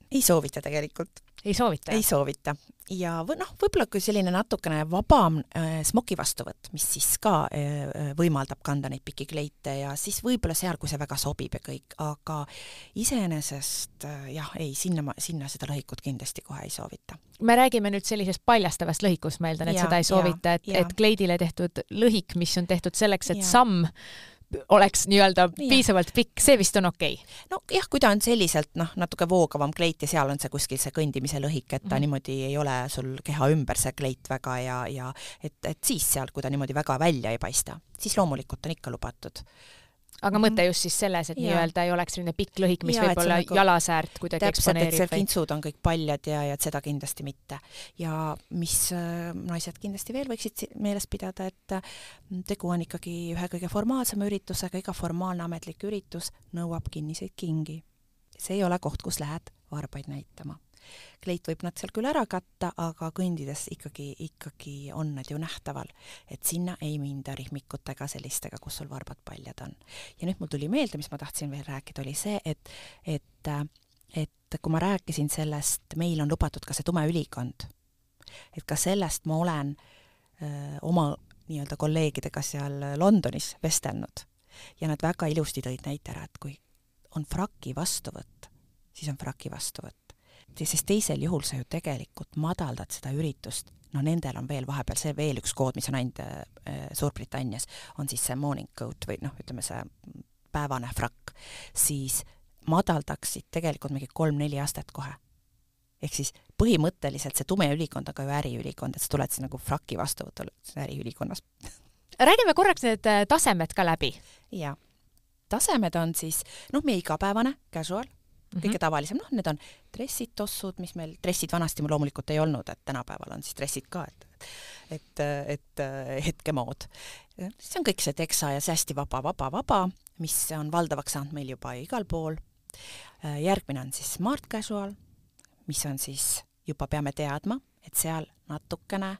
ei soovita tegelikult ei soovita? ei soovita ja või noh, võib-olla kui selline natukene vabam äh, smoki vastuvõtt, mis siis ka äh, äh, võimaldab kanda neid pikki kleite ja siis võib-olla seal, kui see väga sobib ja kõik, aga iseenesest äh, jah, ei, sinna, sinna seda lõhikut kindlasti kohe ei soovita. me räägime nüüd sellisest paljastavast lõhikust, ma eeldan, et ja, seda ei soovita, et, et kleidile tehtud lõhik, mis on tehtud selleks, et ja. samm oleks nii-öelda piisavalt pikk, see vist on okei okay.? nojah, kui ta on selliselt noh, natuke voogavam kleit ja seal on see kuskil see kõndimise lõhik, et ta mm -hmm. niimoodi ei ole sul keha ümber see kleit väga ja, ja et, et siis seal, kui ta niimoodi väga välja ei paista, siis loomulikult on ikka lubatud aga mõte mhm. just siis selles, et nii-öelda ei oleks selline pikk lõhik, mis võib-olla nagu, jalasäärt kuidagi eksponeerib. see vintsud on kõik paljad ja, ja seda kindlasti mitte. ja mis äh, naised kindlasti veel võiksid meeles pidada, et äh, tegu on ikkagi ühe kõige formaalsema üritusega, iga formaalne ametlik üritus nõuab kinniseid kingi. see ei ole koht, kus lähed varbaid näitama kleit võib nad seal küll ära katta, aga kõndides ikkagi, ikkagi on nad ju nähtaval. et sinna ei minda rihmikutega, sellistega, kus sul varbad paljad on. ja nüüd mul tuli meelde, mis ma tahtsin veel rääkida, oli see, et, et, et kui ma rääkisin sellest, meil on lubatud ka see tume ülikond, et ka sellest ma olen öö, oma nii-öelda kolleegidega seal Londonis vestelnud ja nad väga ilusti tõid näite ära, et kui on fraki vastuvõtt, siis on fraki vastuvõtt sest teisel juhul sa ju tegelikult madaldad seda üritust, no nendel on veel vahepeal see veel üks kood, mis on ainult äh, Suurbritannias, on siis see morning coat või noh, ütleme see päevane frakk, siis madaldaksid tegelikult mingi kolm-neli astet kohe. ehk siis põhimõtteliselt see tume ülikond on ka ju äriülikond, et sa tuled siis nagu frakki vastuvõtule äriülikonnas. räägime korraks need äh, tasemed ka läbi. jaa. tasemed on siis noh, meie igapäevane casual, mm -hmm. kõige tavalisem, noh, need on dressid, tossud, mis meil, dressid vanasti mul loomulikult ei olnud, et tänapäeval on siis dressid ka, et et, et hetkemood. see on kõik see teksa ja see hästi vaba, vaba, vaba, mis on valdavaks saanud meil juba igal pool. järgmine on siis smart casual, mis on siis, juba peame teadma, et seal natukene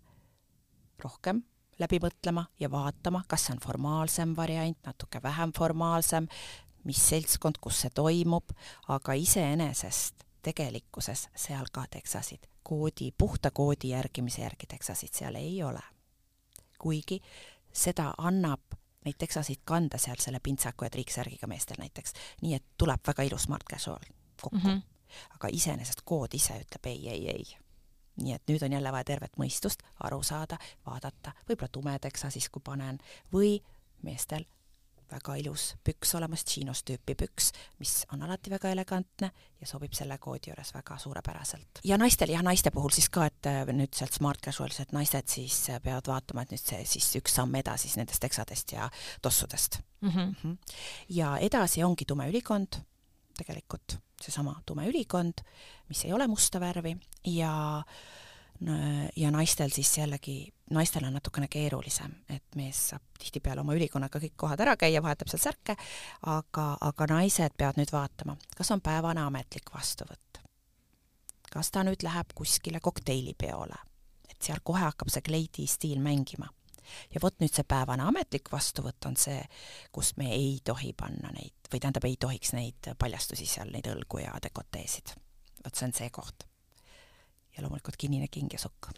rohkem läbi mõtlema ja vaatama, kas see on formaalsem variant, natuke vähem formaalsem, mis seltskond, kus see toimub, aga iseenesest tegelikkuses seal ka teksasid, koodi, puhta koodi järgimise järgi teksasid seal ei ole. kuigi seda annab neid teksasid kanda seal selle pintsaku ja triiksärgiga meestel näiteks, nii et tuleb väga ilus smart casual kokku mm. -hmm. aga iseenesest kood ise ütleb ei, ei, ei. nii et nüüd on jälle vaja tervet mõistust, aru saada, vaadata, võib-olla tume teksa siis, kui panen, või meestel väga ilus püks olemas, chinos tüüpi püks, mis on alati väga elegantne ja sobib selle koodi juures väga suurepäraselt. ja naistel, jah, naiste puhul siis ka, et äh, nüüd sealt smart casualsed naised siis äh, peavad vaatama, et nüüd see siis üks samm edasi siis nendest teksadest ja tossudest mm. -hmm. ja edasi ongi tume ülikond, tegelikult seesama tume ülikond, mis ei ole musta värvi ja ja naistel siis jällegi naistel on natukene keerulisem, et mees saab tihtipeale oma ülikonnaga kõik kohad ära käia, vahetab seal särke, aga, aga naised peavad nüüd vaatama, kas on päevane ametlik vastuvõtt. kas ta nüüd läheb kuskile kokteilipeole, et seal kohe hakkab see kleidi stiil mängima. ja vot nüüd see päevane ametlik vastuvõtt on see, kus me ei tohi panna neid, või tähendab, ei tohiks neid paljastusi seal, neid õlgu ja dekoteesid. vot see on see koht. Ja loomulikult kinnine king ja sukk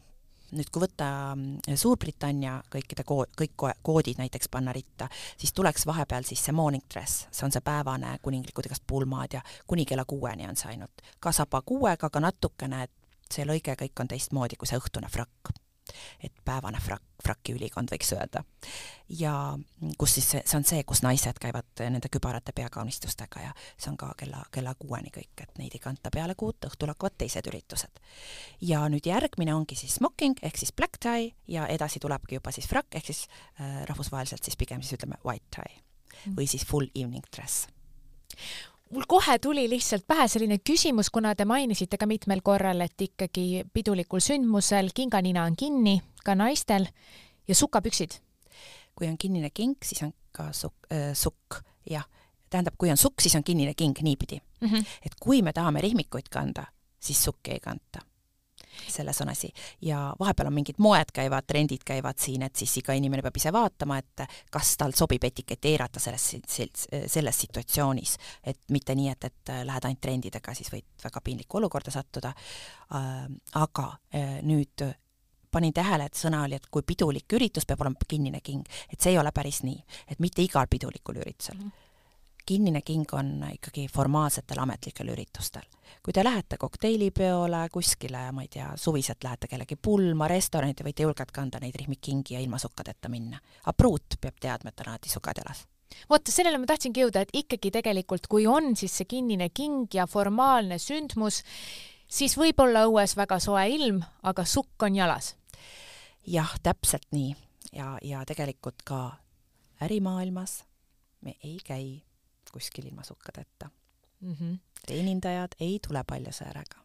nüüd kui võtta mm, Suurbritannia kõikide ko-, kõik koodid näiteks panna ritta, siis tuleks vahepeal siis see morning dress, see on see päevane kuninglikud igast pulmad ja kuni kella kuueni on see ainult. ka saba kuuega, aga natukene, et see lõige kõik on teistmoodi kui see õhtune frakk et päevane frakk, frakki ülikond, võiks öelda. ja kus siis see, see on see, kus naised käivad nende kübarate peakaunistustega ja see on ka kella, kella kuueni kõik, et neid ei kanta peale kuut, õhtul hakkavad teised üritused. ja nüüd järgmine ongi siis smoking ehk siis black tie ja edasi tulebki juba siis frakk ehk siis äh, rahvusvaheliselt siis pigem siis ütleme white tie või siis full evening dress mul kohe tuli lihtsalt pähe selline küsimus, kuna te mainisite ka mitmel korral, et ikkagi pidulikul sündmusel kinganina on kinni ka naistel ja sukapüksid. kui on kinnine king, siis on ka sukk äh,, sukk, jah. tähendab, kui on sukk, siis on kinnine king niipidi mm. -hmm. et kui me tahame rihmikuid kanda, siis sukki ei kanta selles on asi. ja vahepeal on mingid moed käivad, trendid käivad siin, et siis iga inimene peab ise vaatama, et kas tal sobib etiketeerata selles, selles situatsioonis. et mitte nii, et, et lähed ainult trendidega, siis võid väga piinlikku olukorda sattuda. Äh, aga äh, nüüd panin tähele, et sõna oli, et kui pidulik üritus peab olema kinnine king, et see ei ole päris nii, et mitte igal pidulikul üritusel mm. -hmm kinnine king on ikkagi formaalsetel ametlikel üritustel. kui te lähete kokteilipeole kuskile, ma ei tea, suviselt lähete kellegi pulma, restorani, te võite julgelt kanda neid rihmikkingi ja ilma sukkadeta minna. aga pruut peab teadma, et on alati sukad jalas vot sellele ma tahtsingi jõuda, et ikkagi tegelikult, kui on siis see kinnine king ja formaalne sündmus, siis võib olla õues väga soe ilm, aga sukk on jalas. jah, täpselt nii ja, ja tegelikult ka ärimaailmas me ei käi kuskil ilma sukkadeta mm. -hmm. teenindajad ei tule paljasõärega.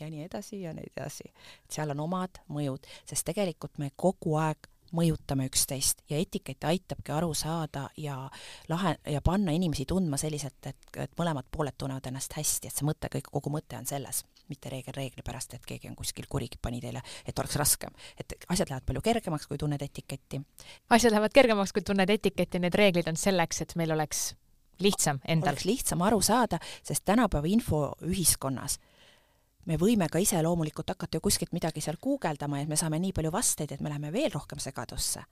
ja nii edasi ja nii edasi. seal on omad mõjud, sest tegelikult me kogu aeg mõjutame üksteist ja etikett aitabki aru saada ja lahe ja panna inimesi tundma selliselt, et, et mõlemad pooled tunnevad ennast hästi, et see mõte, kõik, kogu mõte on selles, mitte reegel reegli pärast, et keegi on kuskil kuri pani teile, et oleks raskem. et asjad lähevad palju kergemaks, kui tunned etiketti. asjad lähevad kergemaks, kui tunned etiketti, need reeglid on selleks, et meil oleks lihtsam endal. oleks lihtsam aru saada, sest tänapäeva infoühiskonnas me võime ka ise loomulikult hakata ju kuskilt midagi seal guugeldama ja me saame nii palju vasteid, et me läheme veel rohkem segadusse.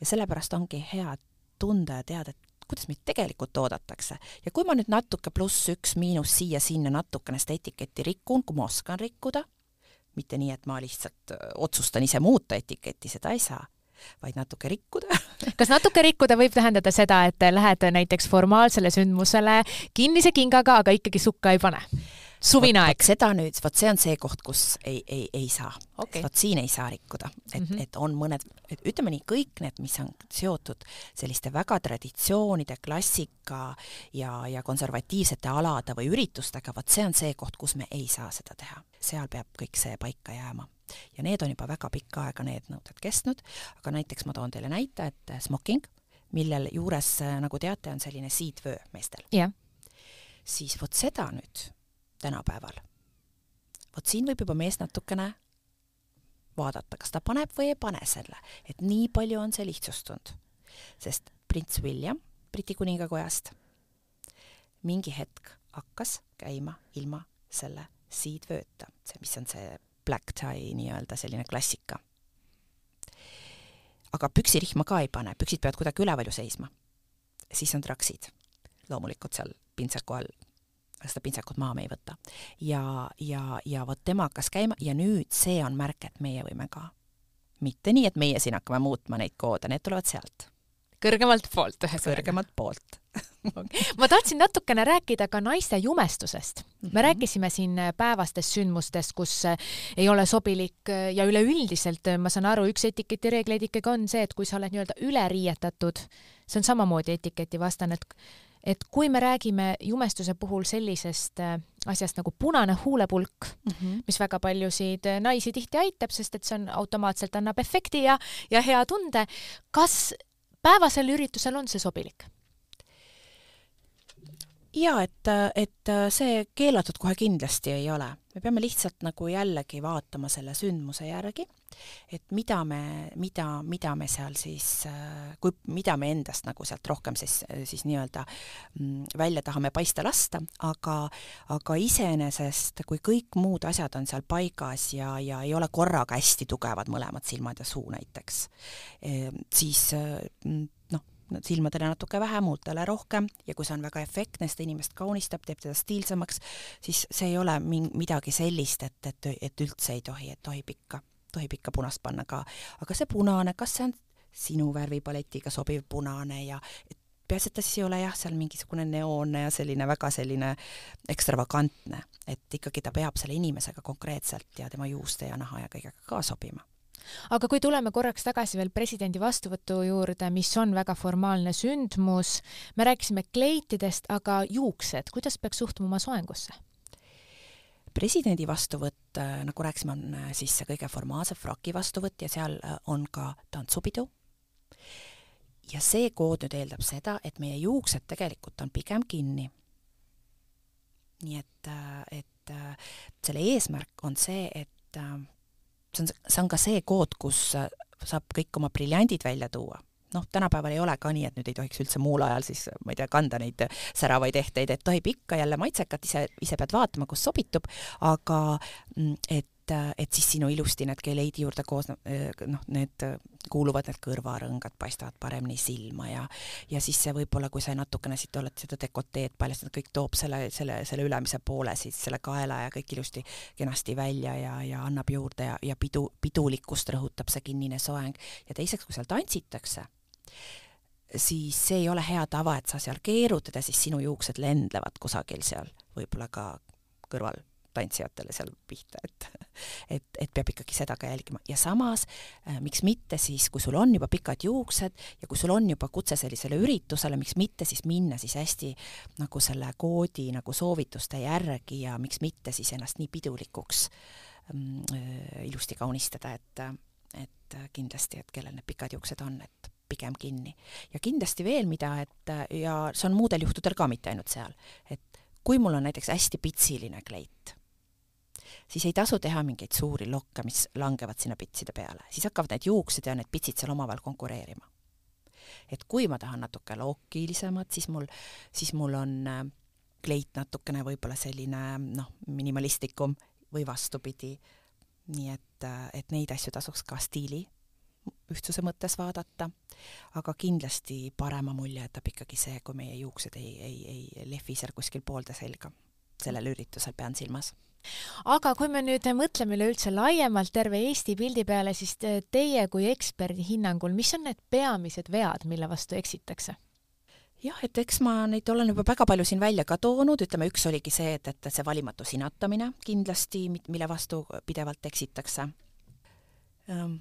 ja sellepärast ongi hea tunda ja teada, et kuidas meid tegelikult oodatakse. ja kui ma nüüd natuke pluss üks, miinus siia-sinna natukene seda etiketti rikun, kui ma oskan rikkuda, mitte nii, et ma lihtsalt otsustan ise muuta etiketti, seda ei saa, vaid natuke rikkuda kas natuke rikkuda võib tähendada seda, et lähed näiteks formaalsele sündmusele kinnise kingaga, aga ikkagi sukka ei pane? Suvine aeg. seda nüüd, vot see on see koht, kus ei, ei, ei saa. Okay.. vot siin ei saa rikkuda, et mm, -hmm. et on mõned, et ütleme nii, kõik need, mis on seotud selliste väga traditsioonide, klassika ja, ja konservatiivsete alade või üritustega, vot see on see koht, kus me ei saa seda teha. seal peab kõik see paika jääma. Ja need on juba väga pikka aega, need nõuded kestnud, aga näiteks ma toon teile näite, et smoking, millel juures, nagu teate, on selline siidvöö meestel. Siis vot seda nüüd tänapäeval. vot siin võib juba mees natukene vaadata, kas ta paneb või ei pane selle, et nii palju on see lihtsustunud. sest prints William Briti kuningakojast mingi hetk hakkas käima ilma selle siidvööta, see, mis on see black tie nii-öelda selline klassika. aga püksirihma ka ei pane, püksid peavad kuidagi üleval ju seisma. siis on traksid loomulikult seal pintsaku all seda pintsakut maha me ei võta. ja, ja, ja vot tema hakkas käima ja nüüd see on märk, et meie võime ka. mitte nii, et meie siin hakkame muutma neid koode, need tulevad sealt. kõrgemalt poolt ühesõnaga. kõrgemalt poolt ma tahtsin natukene rääkida ka naiste jumestusest. me mm -hmm. rääkisime siin päevastest sündmustest, kus äh, ei ole sobilik äh, ja üleüldiselt äh, ma saan aru, üks etiketireegleid ikkagi on see, et kui sa oled nii-öelda üleriietatud, see on samamoodi etiketivastane, et et kui me räägime jumestuse puhul sellisest asjast nagu punane huulepulk mm, -hmm. mis väga paljusid naisi tihti aitab, sest et see on automaatselt annab efekti ja, ja hea tunde, kas päevasel üritusel on see sobilik? Jaa, et, et see keelatud kohe kindlasti ei ole. me peame lihtsalt nagu jällegi vaatama selle sündmuse järgi, et mida me, mida, mida me seal siis, kui, mida me endast nagu sealt rohkem siis, siis nii-öelda mm, välja tahame paista lasta, aga, aga iseenesest, kui kõik muud asjad on seal paigas ja, ja ei ole korraga hästi tugevad mõlemad silmad ja suu näiteks, eh, siis mm, silmadele natuke vähem, huultele rohkem ja kui see on väga efektne, seda inimest kaunistab, teeb teda stiilsemaks, siis see ei ole min-, midagi sellist, et, et, et üldse ei tohi, et tohib ikka, tohib ikka punast panna ka. aga see punane, kas see on sinu värvipaletiga sobiv punane ja et peaasi, et ta siis ei ole jah, seal mingisugune neoonne ja selline väga selline ekstravagantne, et ikkagi ta peab selle inimesega konkreetselt ja tema juuste ja naha ja kõigega ka sobima aga kui tuleme korraks tagasi veel presidendi vastuvõtu juurde, mis on väga formaalne sündmus, me rääkisime kleitidest, aga juuksed, kuidas peaks suhtuma soengusse? presidendi vastuvõtt, äh, nagu rääkisime, on äh, siis see kõige formaalsem fraki vastuvõtt ja seal äh, on ka tantsupidu. ja see kood nüüd eeldab seda, et meie juuksed tegelikult on pigem kinni. nii et, et selle eesmärk on see, et see on, see on ka see kood, kus saab kõik oma briljandid välja tuua. noh, tänapäeval ei ole ka nii, et nüüd ei tohiks üldse muul ajal siis, ma ei tea, kanda neid säravaid ehteid, et tohib ikka jälle maitsekat, ise, ise pead vaatama, kus sobitub, aga mm, et et, et siis sinu ilusti need geleidi juurde koos noh, need kuuluvad need kõrvarõngad paistavad paremini silma ja ja siis see võib-olla, kui sa natukene siit oled seda dekoteed paljastanud, kõik toob selle, selle, selle ülemise poole siis selle kaela ja kõik ilusti kenasti välja ja, ja annab juurde ja, ja pidu, pidulikkust rõhutab see kinnine soeng. ja teiseks, kui seal tantsitakse, siis see ei ole hea tava, et sa seal keerutad ja siis sinu juuksed lendlevad kusagil seal võib-olla ka kõrval tantsijatele seal pihta, et et, et peab ikkagi seda ka jälgima ja samas äh, miks mitte siis, kui sul on juba pikad juuksed ja kui sul on juba kutse sellisele üritusele, miks mitte siis minna siis hästi nagu selle koodi nagu soovituste järgi ja miks mitte siis ennast nii pidulikuks ähm, äh, ilusti kaunistada, et et kindlasti, et kellel need pikad juuksed on, et pigem kinni. ja kindlasti veel mida, et ja see on muudel juhtudel ka, mitte ainult seal, et kui mul on näiteks hästi pitsiline kleit siis ei tasu teha mingeid suuri lokke, mis langevad sinna pitside peale, siis hakkavad need juuksed ja need pitsid seal omavahel konkureerima. et kui ma tahan natuke lookilisemat, siis mul, siis mul on äh, kleit natukene võib-olla selline noh, minimalistlikum või vastupidi. nii et, äh, et neid asju tasuks ka stiili ühtsuse mõttes vaadata, aga kindlasti parema mulje jätab ikkagi see, kui meie juuksed ei, ei, ei lehvi seal kuskil poolde selga. sellel üritusel pean silmas aga kui me nüüd mõtleme üleüldse laiemalt terve Eesti pildi peale, siis teie kui eksperdi hinnangul, mis on need peamised vead, mille vastu eksitakse? jah, et eks ma neid olen juba väga palju siin välja ka toonud, ütleme üks oligi see, et, et see valimatu sinatamine kindlasti, mille vastu pidevalt eksitakse. Ehm,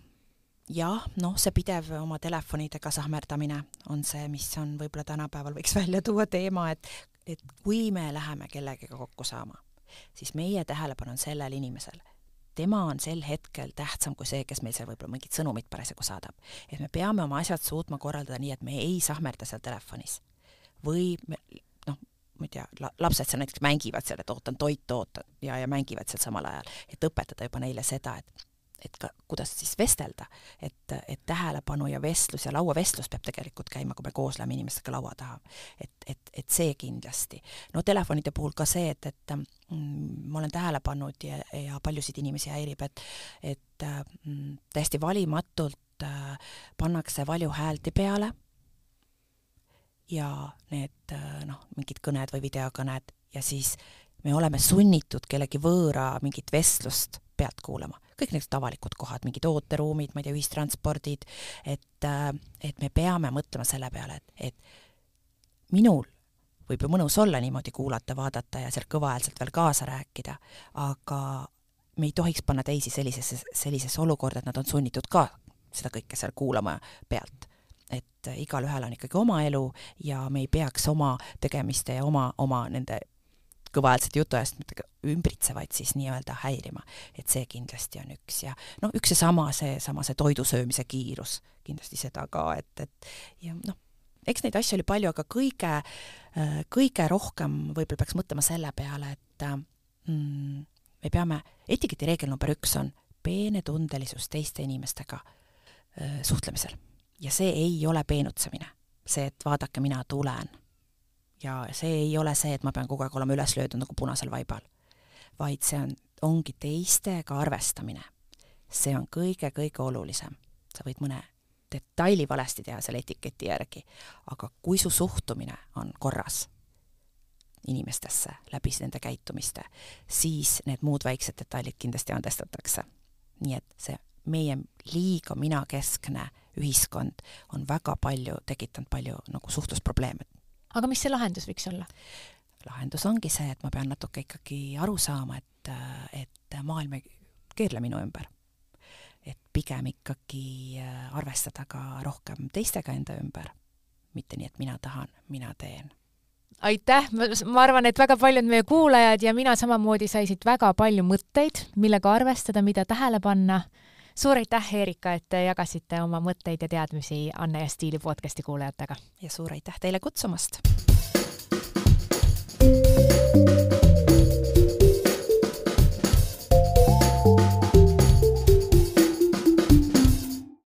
jah, noh, see pidev oma telefonidega sahmerdamine on see, mis on võib-olla tänapäeval võiks välja tuua teema, et, et kui me läheme kellegagi kokku saama siis meie tähelepanu on sellel inimesel. tema on sel hetkel tähtsam kui see, kes meil seal võib-olla mingit sõnumit parasjagu saadab. et me peame oma asjad suutma korraldada nii, et me ei sahmerda seal telefonis. või me, noh, ma ei tea, lapsed seal näiteks mängivad seal, et ootan toitu, ootan ja, ja mängivad seal samal ajal, et õpetada juba neile seda, et et ka, kuidas siis vestelda, et, et tähelepanu ja vestlus ja lauavestlus peab tegelikult käima, kui me koos läheme inimestega laua taha. et, et, et see kindlasti. no telefonide puhul ka see, et, et mm, ma olen tähele pannud ja, ja paljusid inimesi häirib, et, et mm, täiesti valimatult äh, pannakse valjuhääldi peale ja need äh, noh, mingid kõned või videokõned ja siis me oleme sunnitud kellegi võõra mingit vestlust pealt kuulama kõik need avalikud kohad, mingid ooteruumid, ma ei tea, ühistranspordid, et, äh, et me peame mõtlema selle peale, et, et minul võib ju mõnus olla niimoodi kuulata, vaadata ja sealt kõvahäälselt veel kaasa rääkida, aga me ei tohiks panna teisi sellisesse, sellisesse olukorda, et nad on sunnitud ka seda kõike seal kuulama pealt. et igalühel on ikkagi oma elu ja me ei peaks oma tegemiste ja oma, oma nende kõvahäälsete jutuajastmetega ümbritsevaid siis nii-öelda häirima. et see kindlasti on üks ja noh, üks seesama, seesama see toidu söömise kiirus, kindlasti seda ka, et, et ja noh, eks neid asju oli palju, aga kõige, kõige rohkem võib-olla peaks mõtlema selle peale, et mm, me peame, etiketi reegel number üks on peenetundelisus teiste inimestega öö, suhtlemisel. ja see ei ole peenutsemine. see, et vaadake, mina tulen. Ja see ei ole see, et ma pean kogu aeg olema üles löödud nagu punasel vaibal. vaid see on, ongi teistega arvestamine. see on kõige-kõige olulisem. sa võid mõne detaili valesti teha selle etiketi järgi, aga kui su suhtumine on korras inimestesse läbi nende käitumiste, siis need muud väiksed detailid kindlasti andestatakse. nii et see meie liiga minakeskne ühiskond on väga palju, tekitanud palju nagu suhtlusprobleeme. Aga mis see lahendus võiks olla? lahendus ongi see, et ma pean natuke ikkagi aru saama, et, et maailm ei keerle minu ümber. et pigem ikkagi äh, arvestada ka rohkem teistega enda ümber. mitte nii, et mina tahan, mina teen aitäh, ma arvan, et väga paljud meie kuulajad ja mina samamoodi sai siit väga palju mõtteid, millega arvestada, mida tähele panna. Suur aitäh, Erika, et te jagasite oma mõtteid ja teadmisi Anne ja Stiili podcasti kuulajatega. ja suur aitäh teile kutsumast!